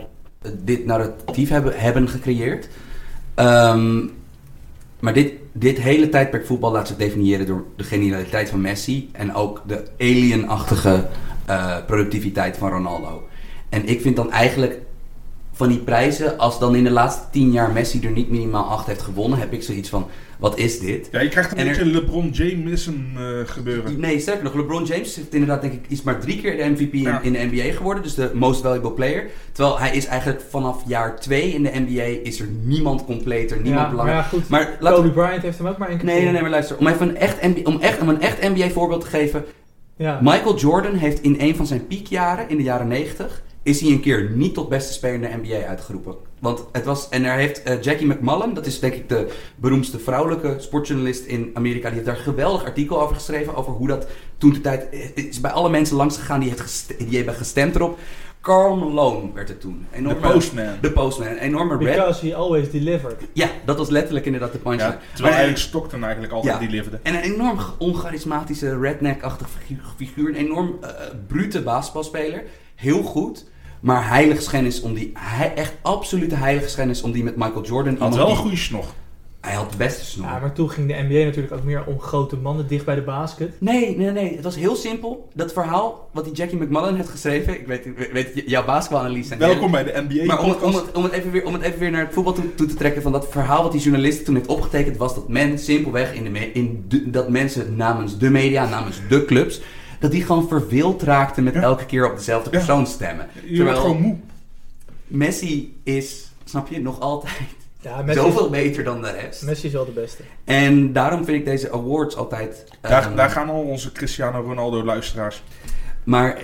dit narratief hebben, hebben gecreëerd, ehm, maar dit, dit hele tijdperk voetbal laat zich definiëren door de genialiteit van Messi en ook de alienachtige eh, productiviteit van Ronaldo. En ik vind dan eigenlijk van die prijzen, als dan in de laatste tien jaar Messi er niet minimaal acht heeft gewonnen, heb ik zoiets van, wat is dit? Ja, je krijgt een En er- beetje LeBron Jameson eh gebeuren. Nee, sterker nog, LeBron James heeft inderdaad denk ik iets maar drie keer de MVP in, Ja. in de NBA geworden. Dus de most valuable player. Terwijl hij is eigenlijk vanaf jaar twee in de NBA is er niemand completer, niemand ja, maar belangrijk. ja, goed. Maar laten Kobe we... Bryant heeft hem ook maar één keer Nee, nee, nee, maar luister. Om even een echt, NBA, om echt, om een echt NBA voorbeeld te geven. Ja. Michael Jordan heeft in een van zijn piekjaren, in de jaren 90, is hij een keer niet tot beste speler in de NBA uitgeroepen. Want het was, en daar heeft eh, Jackie McMullen, dat is denk ik de beroemdste vrouwelijke sportjournalist in Amerika, die heeft daar een geweldig artikel over geschreven, over hoe dat toen de tijd, het is bij alle mensen langs gegaan die, heeft gest- die hebben gestemd erop. Carl Malone werd het toen. De postman. De Postman, een enorme rap. Because he always delivered. Ja, dat was letterlijk inderdaad de punchline. Ja, terwijl Maar- eigenlijk Stockton eigenlijk altijd Ja. die leverde. en een enorm oncharismatische redneck-achtig figu- figuur. Een enorm eh, brute basketbalspeler. Heel goed. Maar heiligschennis om die... Hij, echt absolute heiligschennis om die met Michael Jordan... Had wel een goede snor. Hij had de beste snor. Ja, maar toen ging de NBA natuurlijk ook meer om grote mannen dicht bij de basket. Nee, nee, nee. Het was heel simpel. Dat verhaal wat die Jackie McMullen heeft geschreven... Ik weet, weet jouw basketbalanalyse... en- Welkom bij de NBA Maar om, het- om, het, om, het even weer, om het even weer naar het voetbal toe, toe te trekken van dat verhaal wat die journalist toen heeft opgetekend was dat men simpelweg in de, me- in de- dat mensen namens de media, namens de clubs, dat die gewoon verveeld raakten met Ja. elke keer op dezelfde Ja. persoon stemmen. Je wordt gewoon moe. Messi is, snap je, nog altijd Ja, Messi, zoveel is, beter dan de rest. Messi is wel de beste. En daarom vind ik deze awards altijd... Daar, ehm, daar gaan al onze Cristiano Ronaldo luisteraars. Maar eh,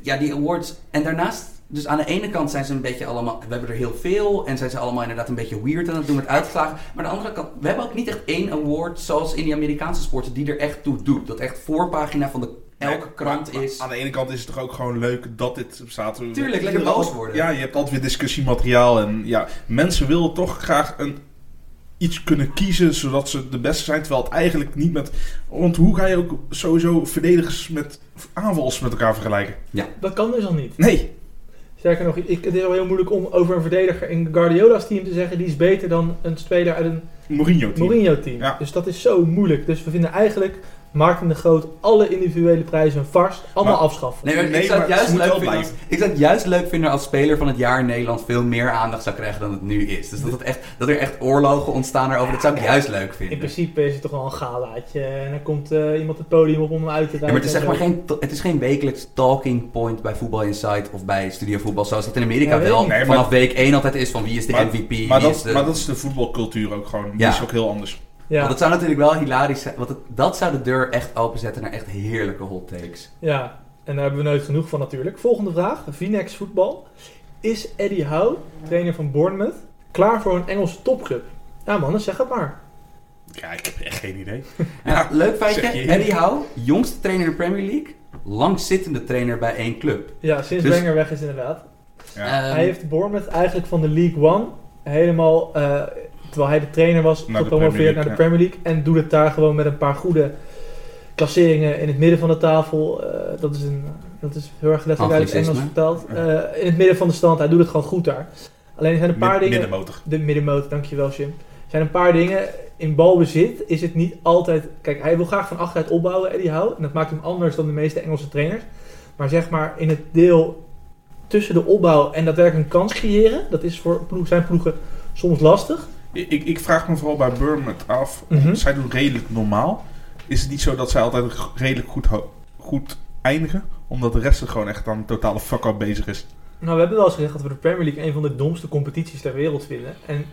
ja, die awards. En daarnaast, dus aan de ene kant zijn ze een beetje allemaal. We hebben er heel veel. En zijn ze allemaal inderdaad een beetje weird aan het doen met uitslagen. Maar aan de andere kant, we hebben ook niet echt één award zoals in die Amerikaanse sporten die er echt toe doet. Dat echt voorpagina van de, elke krant maar- is. maar Aan de ene kant is het toch ook gewoon leuk dat dit staat. Tuurlijk, lekker boos worden. Ja, je hebt altijd weer discussiemateriaal. En ja, mensen willen toch graag een, iets kunnen kiezen zodat ze de beste zijn. Terwijl het eigenlijk niet met... Want hoe ga je ook sowieso verdedigers met aanvallers met elkaar vergelijken? Dat kan dus al niet. Nee. Sterker nog, ik, het is al heel moeilijk om over een verdediger in Guardiola's team te zeggen... die is beter dan een speler uit een Mourinho-team. Mourinho-team. Ja. Dus dat is zo moeilijk. Dus we vinden eigenlijk Maarten de Groot alle individuele prijzen een vars. Allemaal Maar- afschaffen. Nee, maar Nee, ik, zou maar het juist leuk vinden als, ik zou het juist leuk vinden als speler van het jaar in Nederland veel meer aandacht zou krijgen dan het nu is. Dus dat, het echt, dat er echt oorlogen ontstaan erover, dat zou ik juist leuk In vinden. principe is het toch wel een galaatje. En dan komt eh, iemand het podium op om hem uit te Ja, rijden. maar het is, zeg maar geen, het is geen wekelijks talking point bij Voetbal Insight of bij Studio Voetbal, zoals dat in Amerika wel maar- vanaf week 1 altijd is van wie is de Maar- MVP, Maar wie dat, is de... maar dat is de voetbalcultuur ook gewoon. Die is ook heel anders. Ja, Want het zou natuurlijk wel hilarisch zijn, want het, dat zou de deur echt openzetten naar echt heerlijke hot takes. ja, en daar hebben we nooit genoeg van natuurlijk. Volgende vraag. Vinex voetbal. Is Eddie Howe, trainer van Bournemouth, klaar voor een Engelse topclub? Ja man, dan zeg het maar. Ja, ik heb echt geen idee. Ja, leuk feitje. Eddie Howe, jongste trainer in de Premier League, langzittende trainer bij één club. Ja, sinds Dus- Wenger weg is inderdaad. Ja. Ehm, hij heeft Bournemouth eigenlijk van de League One helemaal, eh, terwijl hij de trainer was, gepromoveerd naar de Premier League. En doet het daar gewoon met een paar goede klasseringen in het midden van de tafel. Eh, dat, is een, dat is heel erg letterlijk uit Engels vertaald. Eh, in het midden van de stand, hij doet het gewoon goed daar. Alleen er zijn een paar Mid- dingen... Middenmotor. De middenmoot, dankjewel Jim. Er zijn een paar dingen. In balbezit is het niet altijd... Kijk, hij wil graag van achteruit opbouwen, Eddie Howe. En dat maakt hem anders dan de meeste Engelse trainers. Maar zeg maar, in het deel tussen de opbouw en daadwerkelijk een kans creëren... dat is voor ploeg, zijn ploegen soms lastig. Ik, ik- vraag me vooral bij Bournemouth af. Mhm. Zij doen redelijk normaal. Is het niet zo dat zij altijd redelijk goed, goed eindigen? Omdat de rest er gewoon echt aan een totale fuck-up bezig is. Nou, we hebben wel eens gezegd dat we de Premier League... een van de domste competities ter wereld vinden. En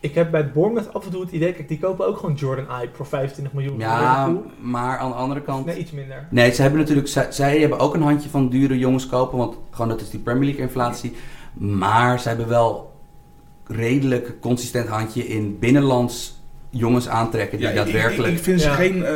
ik heb bij Bournemouth af en toe het idee... Kijk, die kopen ook gewoon Jordan Ibe voor 25 miljoen. Ja, maar aan de andere kant... Nee, iets minder. Nee, ze hebben natuurlijk, zij, zij hebben ook een handje van dure jongens kopen, want gewoon dat is die Premier League inflatie. Maar ze hebben wel redelijk consistent handje in binnenlands jongens aantrekken die Ja, ik- ik, daadwerkelijk. ik, ik vind ze Ja. geen eh,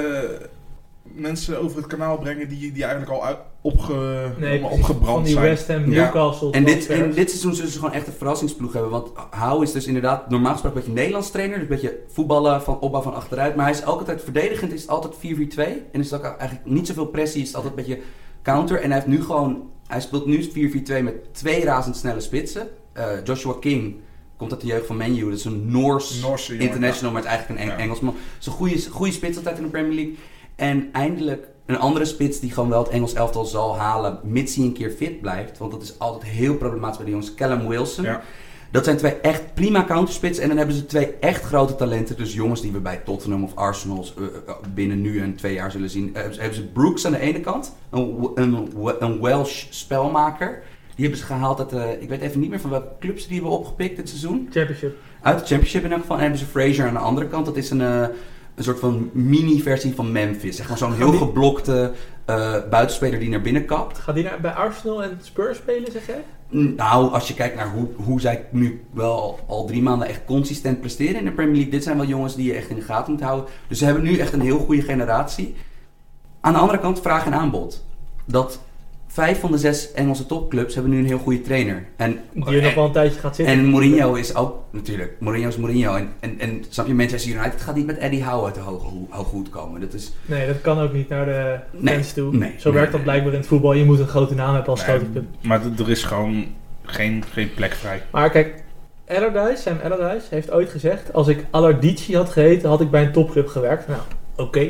mensen over het kanaal brengen die, die eigenlijk al uit, opge, Nee, opgebrand van die zijn. West Ham, Ja. Newcastle. en dit, in dit seizoen zullen ze gewoon echt een verrassingsploeg hebben. Want Hou is dus inderdaad normaal gesproken een beetje Nederlands trainer. Dus een beetje voetballen van opbouw van achteruit. Maar hij is ook altijd verdedigend, is het altijd 4-4-2. En is het ook eigenlijk niet zoveel pressie, is het altijd een beetje counter. En hij heeft nu gewoon, hij speelt nu 4-4-2 met twee razendsnelle spitsen. Eh, Joshua King komt uit de jeugd van Menu. Dat is een Noors Noorse international, maar het is eigenlijk een Eng. Engelsman. Een goede, goede spits altijd in de Premier League. En eindelijk een andere spits die gewoon wel het Engels elftal zal halen, mits hij een keer fit blijft. Want dat is altijd heel problematisch bij de jongens. Callum Wilson. Ja. Dat zijn twee echt prima counterspits. En dan hebben ze twee echt grote talenten. Dus jongens die we bij Tottenham of Arsenal eh, eh, binnen nu en twee jaar zullen zien. Eh, hebben ze- hebben ze Brooks aan de ene kant. Een, een, een Welsh spelmaker. Die hebben ze gehaald uit, de- ik weet even niet meer van welke clubs die hebben opgepikt dit seizoen. Championship. Uit de Championship in elk geval. En hebben ze Fraser aan de andere kant. Dat is een, eh, een soort van mini-versie van Memphis. Zeg maar zo'n heel geblokte eh, buitenspeler die naar binnen kapt. Gaat die naar, bij Arsenal en Spurs spelen, zeg jij? Nou, als je kijkt naar hoe, hoe zij nu wel al, al drie maanden echt consistent presteren in de Premier League. Dit zijn wel jongens die je echt in de gaten moet houden. Dus ze hebben nu echt een heel goede generatie. Aan de andere kant, vraag en aanbod. Dat vijf van de zes Engelse topclubs hebben nu een heel goede trainer. En, Die er nog wel een tijdje gaat zitten. en Mourinho is ook natuurlijk. Mourinho is Mourinho. En, en, en snap je, Manchester United gaat niet met Eddie Howe uit de hoge, hoed komen. Dat is, Nee, dat kan ook niet naar de Nee, fans toe. nee, Zo nee, werkt dat blijkbaar in het voetbal. Je moet een grote naam hebben als Nee, grote club. maar er is gewoon geen, geen plek vrij. Maar kijk, Allardyce, Sam Allardyce, heeft ooit gezegd... als ik Allardyce had geheten, had ik bij een topclub gewerkt. Nou, oké.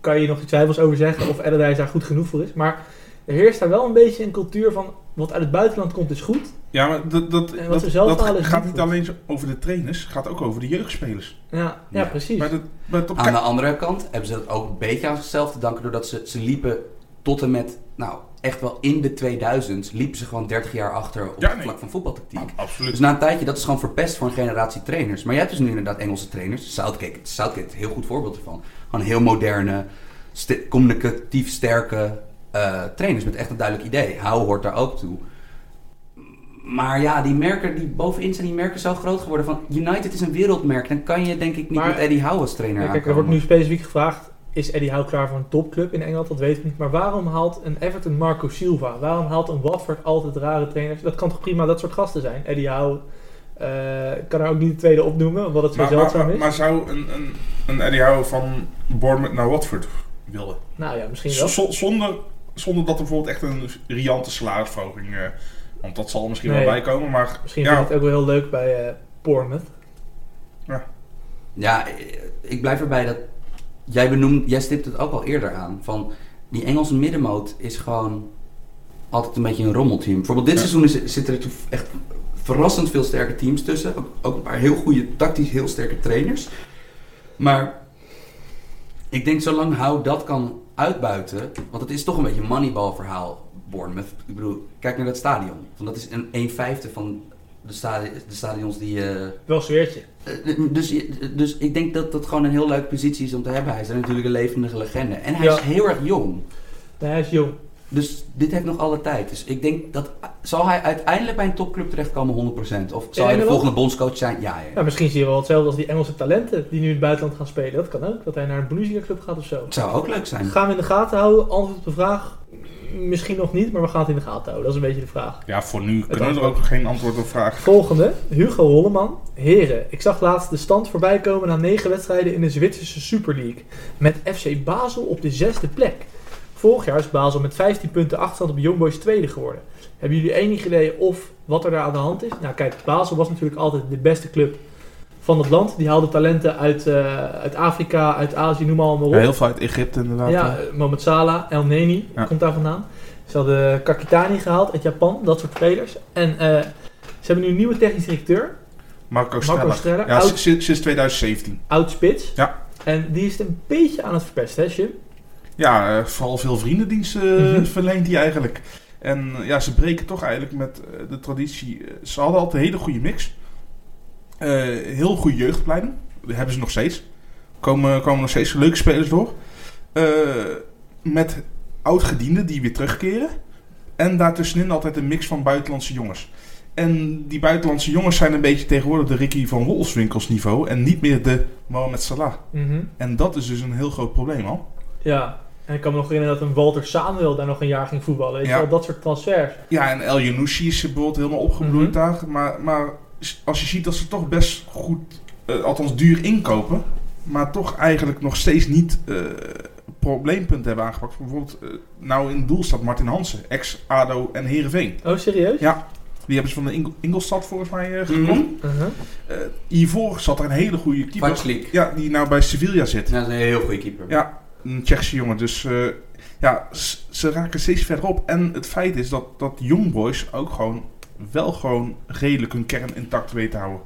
Kan je nog iets twijfels over zeggen of Allardyce daar goed genoeg voor is. Maar er heerst daar wel een beetje een cultuur van... wat uit het buitenland komt is goed. Ja, maar dat, dat, En wat dat, ze zelf dat halen is gaat niet alleen over de trainers, het gaat ook over de jeugdspelers. Ja, ja, Ja. precies. Op Aan de andere kant hebben ze dat ook een beetje aan zichzelf te danken doordat ze, ze liepen tot en met, nou echt wel in de 2000 liepen ze gewoon 30 jaar achter op Ja, het vlak van voetbaltactiek. Absoluut. Dus na een tijdje, dat is gewoon verpest voor een generatie trainers. Maar je hebt dus nu inderdaad Engelse trainers. Southgate, Southgate een heel goed voorbeeld ervan. Gewoon heel moderne, st- communicatief sterke eh, trainers met echt een duidelijk idee. Hou hoort daar ook toe. Maar ja, die merken die bovenin zijn die merken zo groot geworden van United is een wereldmerk. Dan kan je denk ik niet Maar- met Eddie Howe als trainer Ja, kijk, er wordt nu specifiek gevraagd... is Eddie Howe klaar voor een topclub in Engeland? Dat weet ik niet. Maar waarom haalt een Everton Marco Silva? Waarom haalt een Watford altijd rare trainers? Dat kan toch prima dat soort gasten zijn? Eddie Howe... eh, ik kan er ook niet de tweede opnoemen, omdat het zo maar, zeldzaam maar, is. maar zou een, een, een Eddie Howe van Bournemouth naar Watford willen? nou ja, misschien wel. Z- zonder, zonder dat er bijvoorbeeld echt een riante salarisverhoging... eh, want dat zal er misschien Nee. wel bij komen, maar... Misschien ja, vind ik het ook wel heel leuk bij eh Bournemouth. Ja, ik blijf erbij dat jij benoemt, jij stipt het ook al eerder aan. Van die Engelse middenmoot is gewoon altijd een beetje een rommelteam. Bijvoorbeeld dit Ja. seizoen is, zitten er echt verrassend veel sterke teams tussen. Ook, ook een paar heel goede, tactisch heel sterke trainers. Maar ik denk zolang Hou dat kan uitbuiten, want het is toch een beetje een moneyball verhaal, Bournemouth. Ik bedoel, kijk naar dat stadion. Want dat is een 1 vijfde van de, stadi- de stadions die... eh, Wel zweertje. eh, Dus, je- dus ik denk dat dat gewoon een heel leuke positie is om te hebben. Hij is natuurlijk een levendige legende. En hij Ja. is heel erg jong. Hij is jong. Dus dit heeft nog alle tijd. Dus ik denk dat... Zal hij uiteindelijk bij een topclub terechtkomen 100%? Of zal Ja, hij de en volgende bondscoach zijn? Ja, ja. Ja, misschien zie je wel hetzelfde als die Engelse talenten die nu in het buitenland gaan spelen. Dat kan ook. Dat hij naar een Bundesliga club gaat of zo. Het zou ook leuk zijn. Gaan we in de gaten houden? Antwoord op de vraag? Misschien nog niet, maar we gaan het in de gaten houden. Dat is een beetje de vraag. Ja, voor nu kunnen we er ook geen antwoord op vragen. Volgende, Hugo Holleman. Heren, ik zag laatst de stand voorbij komen na negen wedstrijden in de Zwitserse Super League. Met FC Basel op de zesde plek. Vorig jaar is Basel met 15 punten achterstand op Young Boys tweede geworden. Hebben jullie enig idee of wat er daar aan de hand is? Nou kijk, Basel was natuurlijk altijd de beste club van het land. Die haalde talenten uit, eh, uit Afrika, uit Azië, noem maar allemaal op. Ja, heel veel uit Egypte inderdaad. Ja, Mohamed Salah, El Neni Ja. komt daar vandaan. Ze hadden Kakitani gehaald uit Japan, dat soort spelers. En eh, ze hebben nu een nieuwe technisch directeur, Marco Marco Streller. Streller, Ja, oud- sinds, sinds 2017. oud spits. Ja. En die is het een beetje aan het verpesten, hè, Jim? Ja, eh, vooral veel vriendendiensten eh, Mhm. verleent hij eigenlijk. En eh, ja, ze breken toch eigenlijk met de traditie. ze hadden altijd een hele goede mix. Heel goede jeugdopleiding. Dat hebben ze nog steeds. Komen, komen nog steeds leuke spelers door. Met oud-gedienden die weer terugkeren. En daartussenin altijd een mix van buitenlandse jongens. En die buitenlandse jongens zijn een beetje tegenwoordig de Ricky van Wolfswinkels niveau. En niet meer de Mohamed Salah. En dat is dus een heel groot probleem al. Ja. En ik kan me nog herinneren dat een Walter Samuel daar nog een jaar ging voetballen. Weet je Ja. wel, dat soort transfers. Ja, en El Yanouchi is bijvoorbeeld helemaal opgebloeid Mhm. daar. Maar, maar als je ziet dat ze toch best goed, eh, althans duur inkopen, maar toch eigenlijk nog steeds niet eh, probleempunten hebben aangepakt. Bijvoorbeeld, eh, nou in het doel staat Martin Hansen, ex-ADO en Heerenveen. Oh, serieus? Ja, die hebben ze van de Ingel- Ingolstad volgens mij eh Mhm. gekocht. Uh-huh. Eh, hiervoor zat er een hele goede keeper. Vatslik. Ja, die nou bij Sevilla zit. Ja, dat is een heel goede keeper. Ja, een Tsjechische jongen. Dus eh, ja, ze raken steeds verder op. En het feit is dat, dat Young Boys ook gewoon wel gewoon redelijk hun kern intact weten te houden.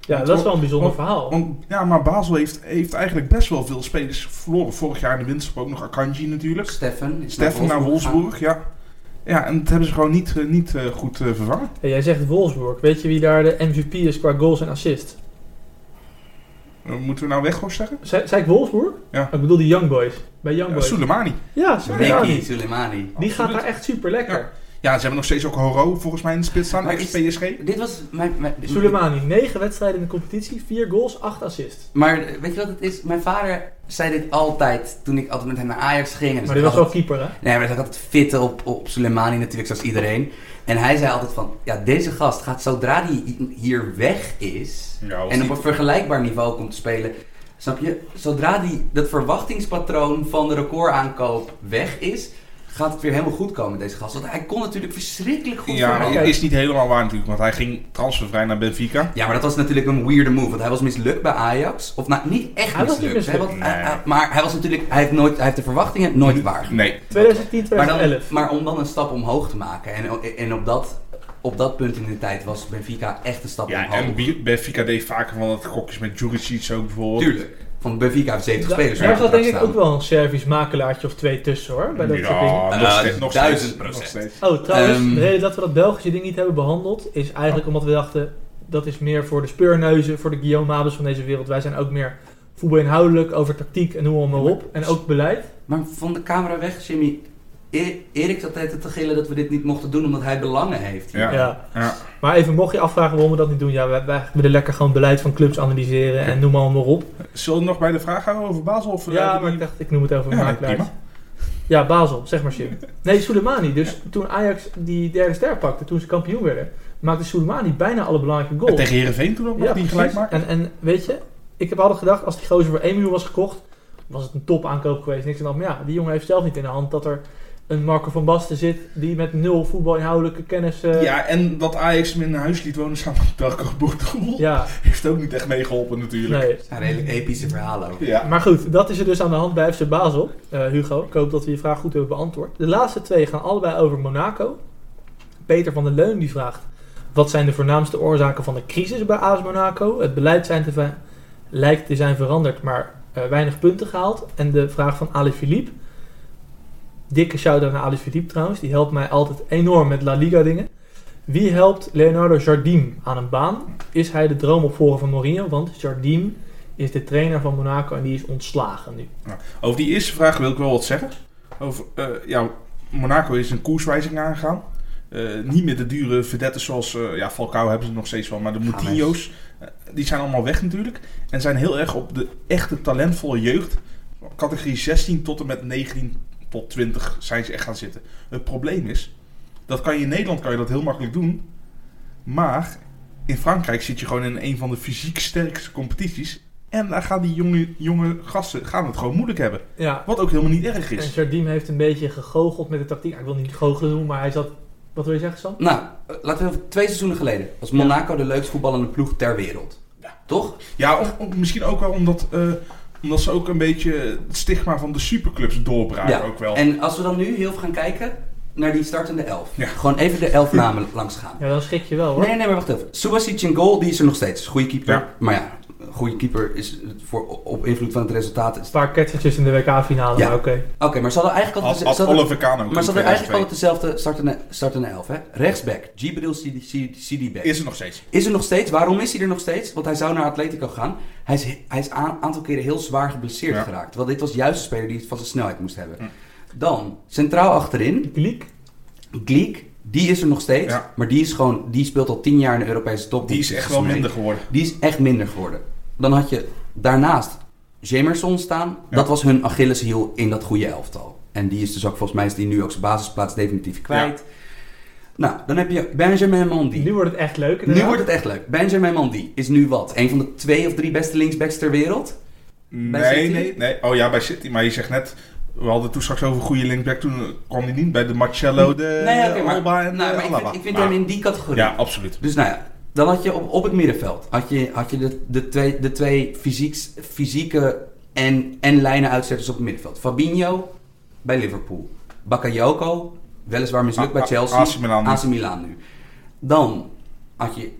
Ja, dat is wel een bijzonder Want- verhaal. Want ja, maar Basel heeft, heeft eigenlijk best wel veel spelers verloren. Vorig jaar in de winterstop ook nog Akanji natuurlijk. Stefan Steffen naar. Wolfsburg, ja. Ja, en dat hebben ze gewoon niet, eh, niet eh, goed vervangen. Hey, jij zegt Wolfsburg. Weet je wie daar de MVP is qua goals en assists? Eh, moeten we nou Weghorst zeggen? Zei, zei ik Wolfsburg? Ja. Ik bedoel die Young Boys. Bij Young Ja, Boys. Soleimani. Ja, Soleimani. Ricky Soleimani. Die gaat daar echt super lekker. Ja, ze hebben nog steeds ook Horo volgens mij in de spits staan, ex-PSG. Dit was mijn... mijn Soleimani, 9 wedstrijden in de competitie, 4 goals, 8 assists. Maar eh, weet je wat het is? Mijn vader zei dit altijd toen ik altijd met hem naar Ajax ging. En dus Maar die was wel keeper, hè? Nee, maar hij zat altijd fitten op, op Soleimani natuurlijk, zoals iedereen. En hij zei altijd van, ja, deze gast gaat zodra die hier weg is... Ja, en op een vergelijkbaar niveau komt te spelen... Snap je? Zodra die, dat verwachtingspatroon van de recordaankoop weg is... gaat het weer helemaal goed komen met deze gast. Want hij kon natuurlijk verschrikkelijk goed Ja, oké. is niet helemaal waar natuurlijk, want hij ging transfervrij naar Benfica. Ja, maar dat was natuurlijk een weirde move. Want hij was mislukt bij Ajax. Of nou, niet echt Hij was niet mislukt. maar hij was natuurlijk... Hij heeft, nooit, hij heeft de verwachtingen nooit waar. 2010, Nee. 2011. Maar, dan, maar om dan een stap omhoog te maken. En, en op, dat, op dat punt in de tijd was Benfica echt een stap Ja, omhoog. en Bi- Benfica deed vaker van dat gokjes met Juricic ook bijvoorbeeld. Tuurlijk. Van Benfica heeft 70 Da- spelers. daar zat denk ik ook wel een Servisch makelaartje of twee tussen hoor, bij dat soort dingen. Ja, nog Eh, steeds. Nog duizend steeds, procent. nog steeds. Oh, trouwens, Ehm. de reden dat we dat Belgische ding niet hebben behandeld, is eigenlijk omdat we dachten, dat is meer voor de speurneuzen, voor de Guillaume Mabes van deze wereld. Wij zijn ook meer voetbalinhoudelijk, over tactiek en noem maar op. En ook beleid. Maar van de camera weg, Jimmy. Erik zat altijd te gillen dat we dit niet mochten doen omdat hij belangen heeft. Ja. Ja. Ja. Maar even, mocht je afvragen waarom we dat niet doen, ja, wij, wij willen lekker gewoon beleid van clubs analyseren en noem maar, maar op. Zullen we nog bij de vraag houden over Basel? Of, eh, Ja, die- maar ik dacht, ik noem het over Ja, nee. Ja, Basel, zeg maar Jim. Nee, Soleimani. Dus toen Ajax die derde ster pakte, toen ze kampioen werden, maakte Soleimani bijna alle belangrijke En goals. tegen Heerenveen toen ook nog, die gelijk maken? En, en weet je, ik heb altijd gedacht, als die gozer voor 1 miljoen was gekocht, was het een top aankoop geweest. Niks aan hand. Maar ja, die jongen heeft zelf niet in de hand dat er een Marco van Basten zit die met nul voetbalinhoudelijke kennis... eh, Ja, en dat Ajax hem in een huis liet wonen samen met Boertoel, ja, heeft ook niet echt meegeholpen natuurlijk. nee. Dat zijn redelijk epische verhalen ook. Ja. Maar goed, dat is er dus aan de hand bij FC Basel. Eh, Hugo, ik hoop dat we je vraag goed hebben beantwoord. De laatste twee gaan allebei over Monaco. Peter van der Leun die vraagt... Wat zijn de voornaamste oorzaken van de crisis bij AS Monaco? Het beleid zijn te lijkt te zijn veranderd, maar eh, weinig punten gehaald. En de vraag van Ali Philippe. Dikke shout-out naar Ali Philippe trouwens. Die helpt mij altijd enorm met La Liga dingen. Wie helpt Leonardo Jardim aan een baan? Is hij de droomopvolger van Mourinho? Want Jardim is de trainer van Monaco en die is ontslagen nu. Over die eerste vraag wil ik wel wat zeggen. Over, eh, ja, Monaco is een koerswijziging aangegaan. Eh, niet meer de dure vedetten zoals eh, ja, Falcao hebben ze nog steeds wel, maar de. Moutinho's, die zijn allemaal weg natuurlijk. En zijn heel erg op de echte talentvolle jeugd. Categorie 16 tot en met 19 tot 20 zijn ze echt gaan zitten. Het probleem is, dat kan je in Nederland kan je dat heel makkelijk doen. Maar in Frankrijk zit je gewoon in een van de fysiek sterkste competities. En daar gaan die jonge, jonge gasten gaan het gewoon moeilijk hebben. Ja, Wat ook helemaal niet erg en is. Jardim heeft een beetje gegoocheld met de tactiek. Ik wil niet goochelen doen, maar hij zat... Wat wil je zeggen, Sam? Nou, laten we even twee seizoenen geleden was Monaco de leukst voetballende ploeg ter wereld. Ja. Toch? Ja, of, of misschien ook wel omdat, eh, omdat ze ook een beetje het stigma van de superclubs doorbraken Ja. ook wel. En als we dan nu heel veel gaan kijken naar die startende elf. Ja. Gewoon even de elf namen langs gaan. Ja, dan schrik je wel hoor. Nee, nee, maar wacht even. Subasic in goal, die is er nog steeds. Goede keeper. Ja. Maar ja, goede keeper is voor, op invloed van het resultaat. Een paar ketsertjes in de WK-finale, Ja. maar oké. Oké, maar ze hadden eigenlijk altijd, had ze hadden- Oliver Kahn ook maar ze in hadden eigenlijk 2002. altijd dezelfde startende, startende elf. Hè? Rechtsback, Gibril Sidi Is er nog steeds. Is er nog steeds? Waarom is hij er nog steeds? Want hij zou naar Atletico gaan. Hij is, hij is een aantal keren heel zwaar geblesseerd Ja. geraakt. Want dit was juist een speler die het van zijn snelheid moest hebben. Hm. Dan, centraal achterin, Gliek? Gleek. Die is er nog steeds. Ja. Maar die, is gewoon, die speelt al tien jaar in de Europese top. Die is echt wel minder geworden. Die is echt minder geworden. Dan had je daarnaast Jamerson staan. Ja. Dat was hun Achilleshiel in dat goede elftal. En die is dus ook volgens mij is die nu ook zijn basisplaats definitief kwijt. Nou, dan heb je Benjamin Mendy. Nu wordt het echt leuk Nu wordt het echt leuk. Benjamin Mendy is nu wat? Een van de twee of drie beste linksbacks ter wereld? Nee, City? nee, nee. Oh ja, bij City. Maar je zegt net, we hadden toen straks over goede linkback. Toen kwam hij niet bij de Marcello, de nee, oké, maar, Alba en nou, de maar ik Alaba. vind, ik vind Maar- hem in die categorie. Ja, absoluut. Dus nou ja, dan had je op, op het middenveld had je, had je de, de twee, de twee fysieks, fysieke En, en lijnen uitzetters op het middenveld. Fabinho bij Liverpool. Bakayoko, weliswaar mislukt bij A- Chelsea. AC Milan. AC Milan nu. Dan had je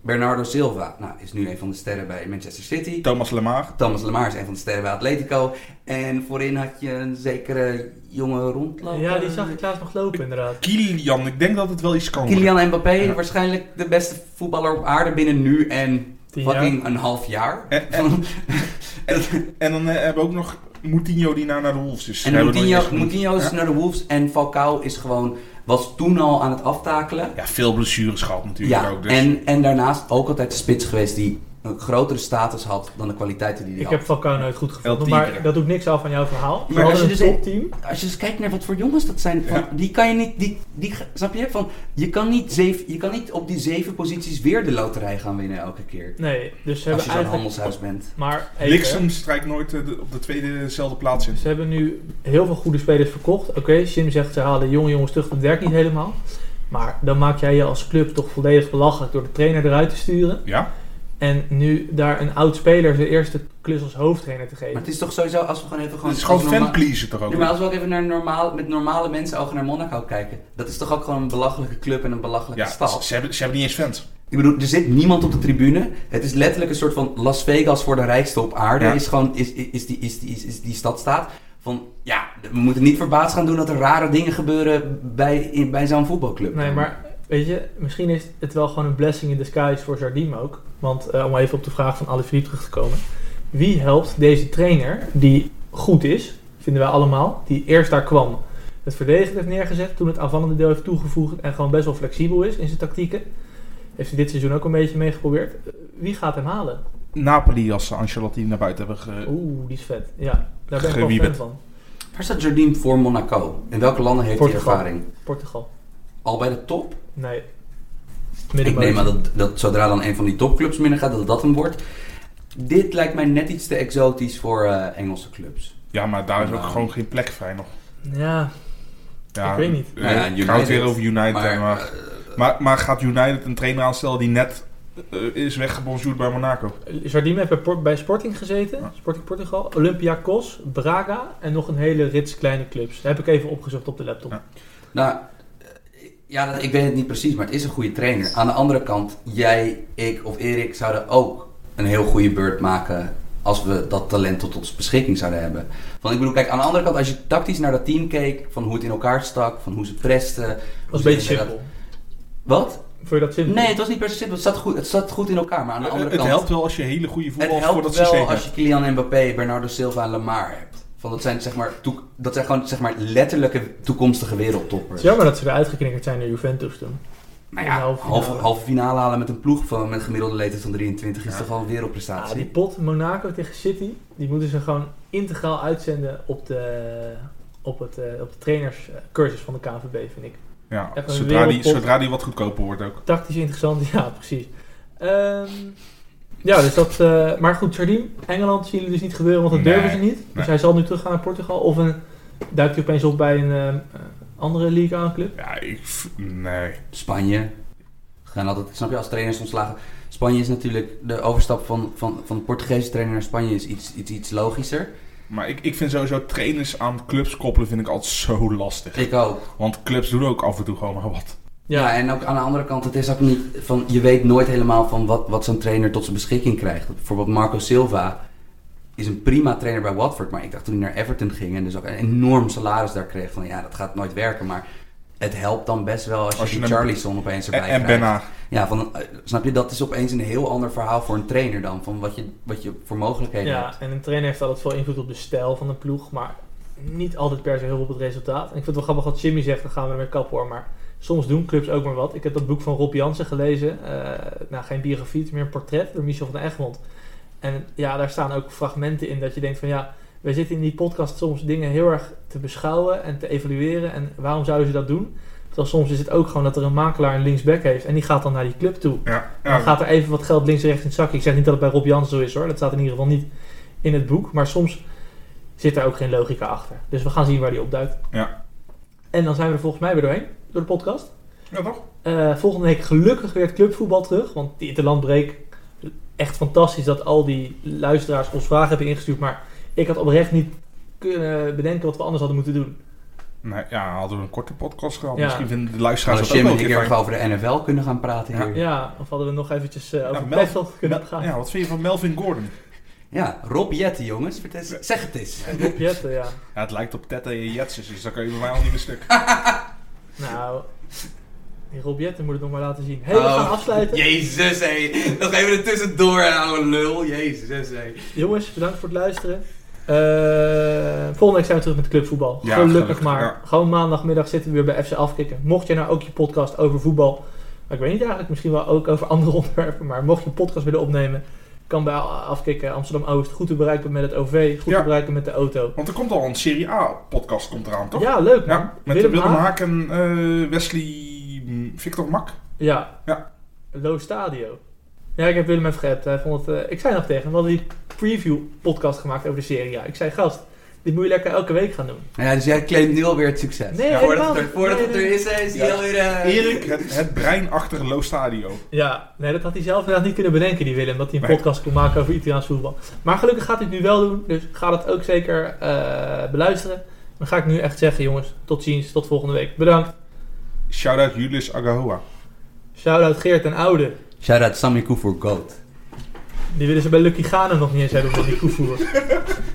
Bernardo Silva. Nou, is nu een van de sterren bij Manchester City. Thomas Lemar. Thomas Lemar is een van de sterren bij Atletico. En voorin had je een zekere jonge rondloper. Ja, die zag ik laatst nog lopen inderdaad. Kilian, ik denk dat het wel iets kan. Kylian Mbappé, Ja. waarschijnlijk de beste voetballer op aarde binnen nu en fucking een half jaar. En, en, en, en dan eh, hebben we ook nog Moutinho die nou naar de Wolves is. En Moutinho. Moutinho is Ja. naar de Wolves en Falcao is gewoon, was toen al aan het aftakelen. Ja, veel blessures gehad natuurlijk Ja, ook. Dus. en, en daarnaast ook altijd de spits geweest die een grotere status had dan de kwaliteiten die hij Ik had. heb Falcao nooit goed gevonden, maar dat doet niks af van jouw verhaal. Maar als hadden je een dus- topteam. Als je kijkt naar wat voor jongens dat zijn, van, Ja. die kan je niet, die, die, snap je? Van, je, kan niet zeven, je kan niet op die zeven posities weer de loterij gaan winnen elke keer. Nee, dus ze Als hebben je zo'n handelshuis bent. Maar Bliksem strijkt nooit eh, de- op de tweedezelfde plaats in. Ze hebben nu heel veel goede spelers verkocht. Oké, Jim zegt ze halen jonge jongens terug, dat werkt niet helemaal. Maar dan maak jij je als club toch volledig belachelijk door de trainer eruit te sturen. Ja? En nu daar een oud speler zijn eerste klus als hoofdtrainer te geven. Maar het is toch sowieso, als we gewoon even gewoon... Het is gewoon fanpleasen toch ook? Ja, maar als we ook even naar normaal, met normale mensen ogen naar Monaco kijken. Dat is toch ook gewoon een belachelijke club en een belachelijke Ja, stad. ze, ze hebben, ze hebben niet eens fans. Ik bedoel, er zit niemand op de tribune. Het is letterlijk een soort van Las Vegas voor de rijkste op aarde. Ja. Is gewoon, is, is, is, die, is, die, is, is die stad staat. Van, ja, we moeten niet verbaasd gaan doen dat er rare dingen gebeuren bij, in, bij zo'n voetbalclub. Nee, maar weet je, misschien is het wel gewoon een blessing in disguise voor Jardim ook. Want eh, om even op de vraag van Ali Philippe terug te komen. Wie helpt deze trainer, die goed is, vinden wij allemaal, die eerst daar kwam, het verdedigend heeft neergezet, toen het aanvallende deel heeft toegevoegd en gewoon best wel flexibel is in zijn tactieken. Heeft hij dit seizoen ook een beetje mee geprobeerd. Eh, Wie gaat hem halen? Napoli als ze Ancelotti naar buiten hebben ge... Oeh, die is vet. Ja, daar ben ik wel fan Gewieberd. van. Waar staat Jardim voor Monaco? In welke landen heeft Portugal. hij ervaring? Portugal. Al bij de top? Nee. Ik neem aan dat, dat zodra dan een van die topclubs binnen gaat, dat dat hem wordt. Dit lijkt mij net iets te exotisch voor eh, Engelse clubs. Ja, maar daar is ook Nou. gewoon geen plek vrij nog. Ja, Ja, Ik weet niet. Nou ja, ik United. hou het weer over United. Maar, Maar, eh, maar, maar, gaat United een trainer aanstellen die net is weggebonjourd bij Monaco? Jardim heeft bij, Port- bij Sporting gezeten. Ja. Sporting Portugal. Olympiakos, Braga en nog een hele rits kleine clubs. Dat heb ik even opgezocht op de laptop. Ja. Nou, ja, dat- ik weet het niet precies, maar het is een goede trainer. Aan de andere kant, jij, ik of Erik zouden ook een heel goede beurt maken als we dat talent tot onze beschikking zouden hebben. Want ik bedoel, kijk, aan de andere kant, als je tactisch naar dat team keek, van hoe het in elkaar stak, van hoe ze presten. Dat was een beetje simpel. Wat? Vond je dat simpel? Nee, het was niet per se simpel. Het zat goed, het zat goed in elkaar, maar aan de Eh, andere het kant... helpt wel als je hele goede Het voetballers voor helpt dat systeem wel als hebt. je Kylian Mbappé, Bernardo Silva en Lamar hebt. Van dat zijn zeg maar, toek- dat zijn gewoon zeg maar letterlijke toekomstige wereldtoppers. is jammer dat ze eruit geknikkerd zijn naar Juventus toen. Maar ja, halve halve, finale. halve finale halen met een ploeg van met gemiddelde leeftijd van 23 is Ja. toch al een Ja, wereldprestatie. die pot Monaco tegen City, die moeten ze gewoon integraal uitzenden op de, op het, eh, op de trainerscursus van de KNVB, vind ik. Ja, zodra die, zodra die wat goedkoper wordt ook. Tactisch interessant, ja, precies. Ehm, ja, dus dat... eh, maar goed, Jardim, Engeland zien jullie dus niet gebeuren, want dat Nee, durven ze niet. Dus nee. hij zal nu teruggaan naar Portugal. Of een, duikt hij opeens op bij een eh, andere Ligue 1 club. Ja, ik... Nee. Spanje. Gaan altijd, snap je, als trainers ontslagen. Spanje is natuurlijk, de overstap van, van, van Portugese trainer naar Spanje is iets, iets, iets logischer. Maar ik, ik vind sowieso trainers aan clubs koppelen vind ik altijd zo lastig. Ik ook. Want clubs doen ook af en toe gewoon maar wat. Ja, en ook aan de andere kant, het is ook niet van, je weet nooit helemaal van wat, wat zo'n trainer tot zijn beschikking krijgt. Bijvoorbeeld Marco Silva is een prima trainer bij Watford, maar ik dacht toen hij naar Everton ging en dus ook een enorm salaris daar kreeg van ja, dat gaat nooit werken, maar het helpt dan best wel als je, Als je die Charlison opeens En, erbij en krijgt. Benna. Ja, van, eh, snap je, dat is opeens een heel ander verhaal voor een trainer dan, van wat je, wat je voor mogelijkheden Ja, hebt. en een trainer heeft altijd veel invloed op de stijl van een ploeg, maar niet altijd per se heel veel op het resultaat. En ik vind het wel grappig wat Jimmy zegt, dan gaan we ermee kappen hoor, maar soms doen clubs ook maar wat. Ik heb dat boek van Rob Jansen gelezen, eh, nou geen biografie, het is meer een portret door Michel van Egmond. En ja, daar staan ook fragmenten in dat je denkt van ja, wij zitten in die podcast soms dingen heel erg te beschouwen en te evalueren en waarom zouden ze dat doen? Terwijl soms is het ook gewoon dat er een makelaar een linksback heeft en die gaat dan naar die club toe. Ja, Dan gaat er even wat geld links en rechts in het zakje. Ik zeg niet dat het bij Rob Jansen zo is hoor. Dat staat in ieder geval niet in het boek. Maar soms zit er ook geen logica achter. Dus we gaan zien waar die opduikt. Ja. En dan zijn we er volgens mij weer doorheen. Door de podcast. ja, toch? Eh, volgende week gelukkig weer het clubvoetbal terug. Want die interlandbreek, echt fantastisch dat al die luisteraars ons vragen hebben ingestuurd. Maar ik had oprecht niet kunnen bedenken wat we anders hadden moeten doen. Nee, ja, hadden we een korte podcast gehad. Ja. Misschien vinden de luisteraars ook wel keer erg fijn. over de NFL kunnen gaan praten hier. Ja, Ja, of hadden we nog eventjes eh, over Ja, Mel- Pestelt kunnen Mel- gaan. Ja, wat vind je van Melvin Gordon? Rob Jetten, jongens. Zeg het eens. Rob Jetten, ja. Ja, het lijkt op Tette en Jetses, dus dan kan je bij mij al niet meer stuk. Nou, die Rob Jetten moet het nog maar laten zien. Hey, we Oh, gaan afsluiten. Jezus, hé. Nog even er tussendoor, ouwe lul. Jezus, hé. Jongens, bedankt voor het luisteren. Eh, volgende week zijn we terug met clubvoetbal. Ja, gelukkig, gelukkig, maar. ja. Gewoon maandagmiddag zitten we weer bij FC Afkikken. Mocht je nou ook je podcast over voetbal... Maar ik weet niet eigenlijk, misschien wel ook over andere onderwerpen. Maar mocht je een podcast willen opnemen... Kan bij Afkikken Amsterdam-Oost goed te bereiken met het OV. Goed Ja. te bereiken met de auto. Want er komt al een Serie A-podcast komt eraan, toch? Ja, leuk man. Ja, met Willem Willem, Haak. En eh, Wesley mm, Victor Mak. Ja. Ja. Low Stadio. Ja, ik heb Willem even geappt. Hij vond het, eh, ik zei nog tegen hem, we hadden die preview podcast gemaakt over de serie. A. Ik zei, gast, dit moet je lekker elke week gaan doen. Ja, dus jij claimt nu alweer het succes. Nee, voordat helemaal het er, voordat Nee, het er is, is hij Ja. alweer... eh, Erik, het, het brein achter Lo Stadio. Ja, nee, dat had hij zelf inderdaad niet kunnen bedenken, die Willem. Dat hij een Nee. podcast kon maken over Italiaans voetbal. Maar gelukkig gaat hij het nu wel doen, dus ga dat ook zeker eh, beluisteren. Dan ga ik nu echt zeggen, jongens, tot ziens, tot volgende week. Bedankt. Shout-out Julius Agahoa. Shout-out Geert en Oude. Shout-out Sammy Koe voor Goat. Die willen ze bij Lucky Ghana nog niet eens hebben, omdat die koevoer.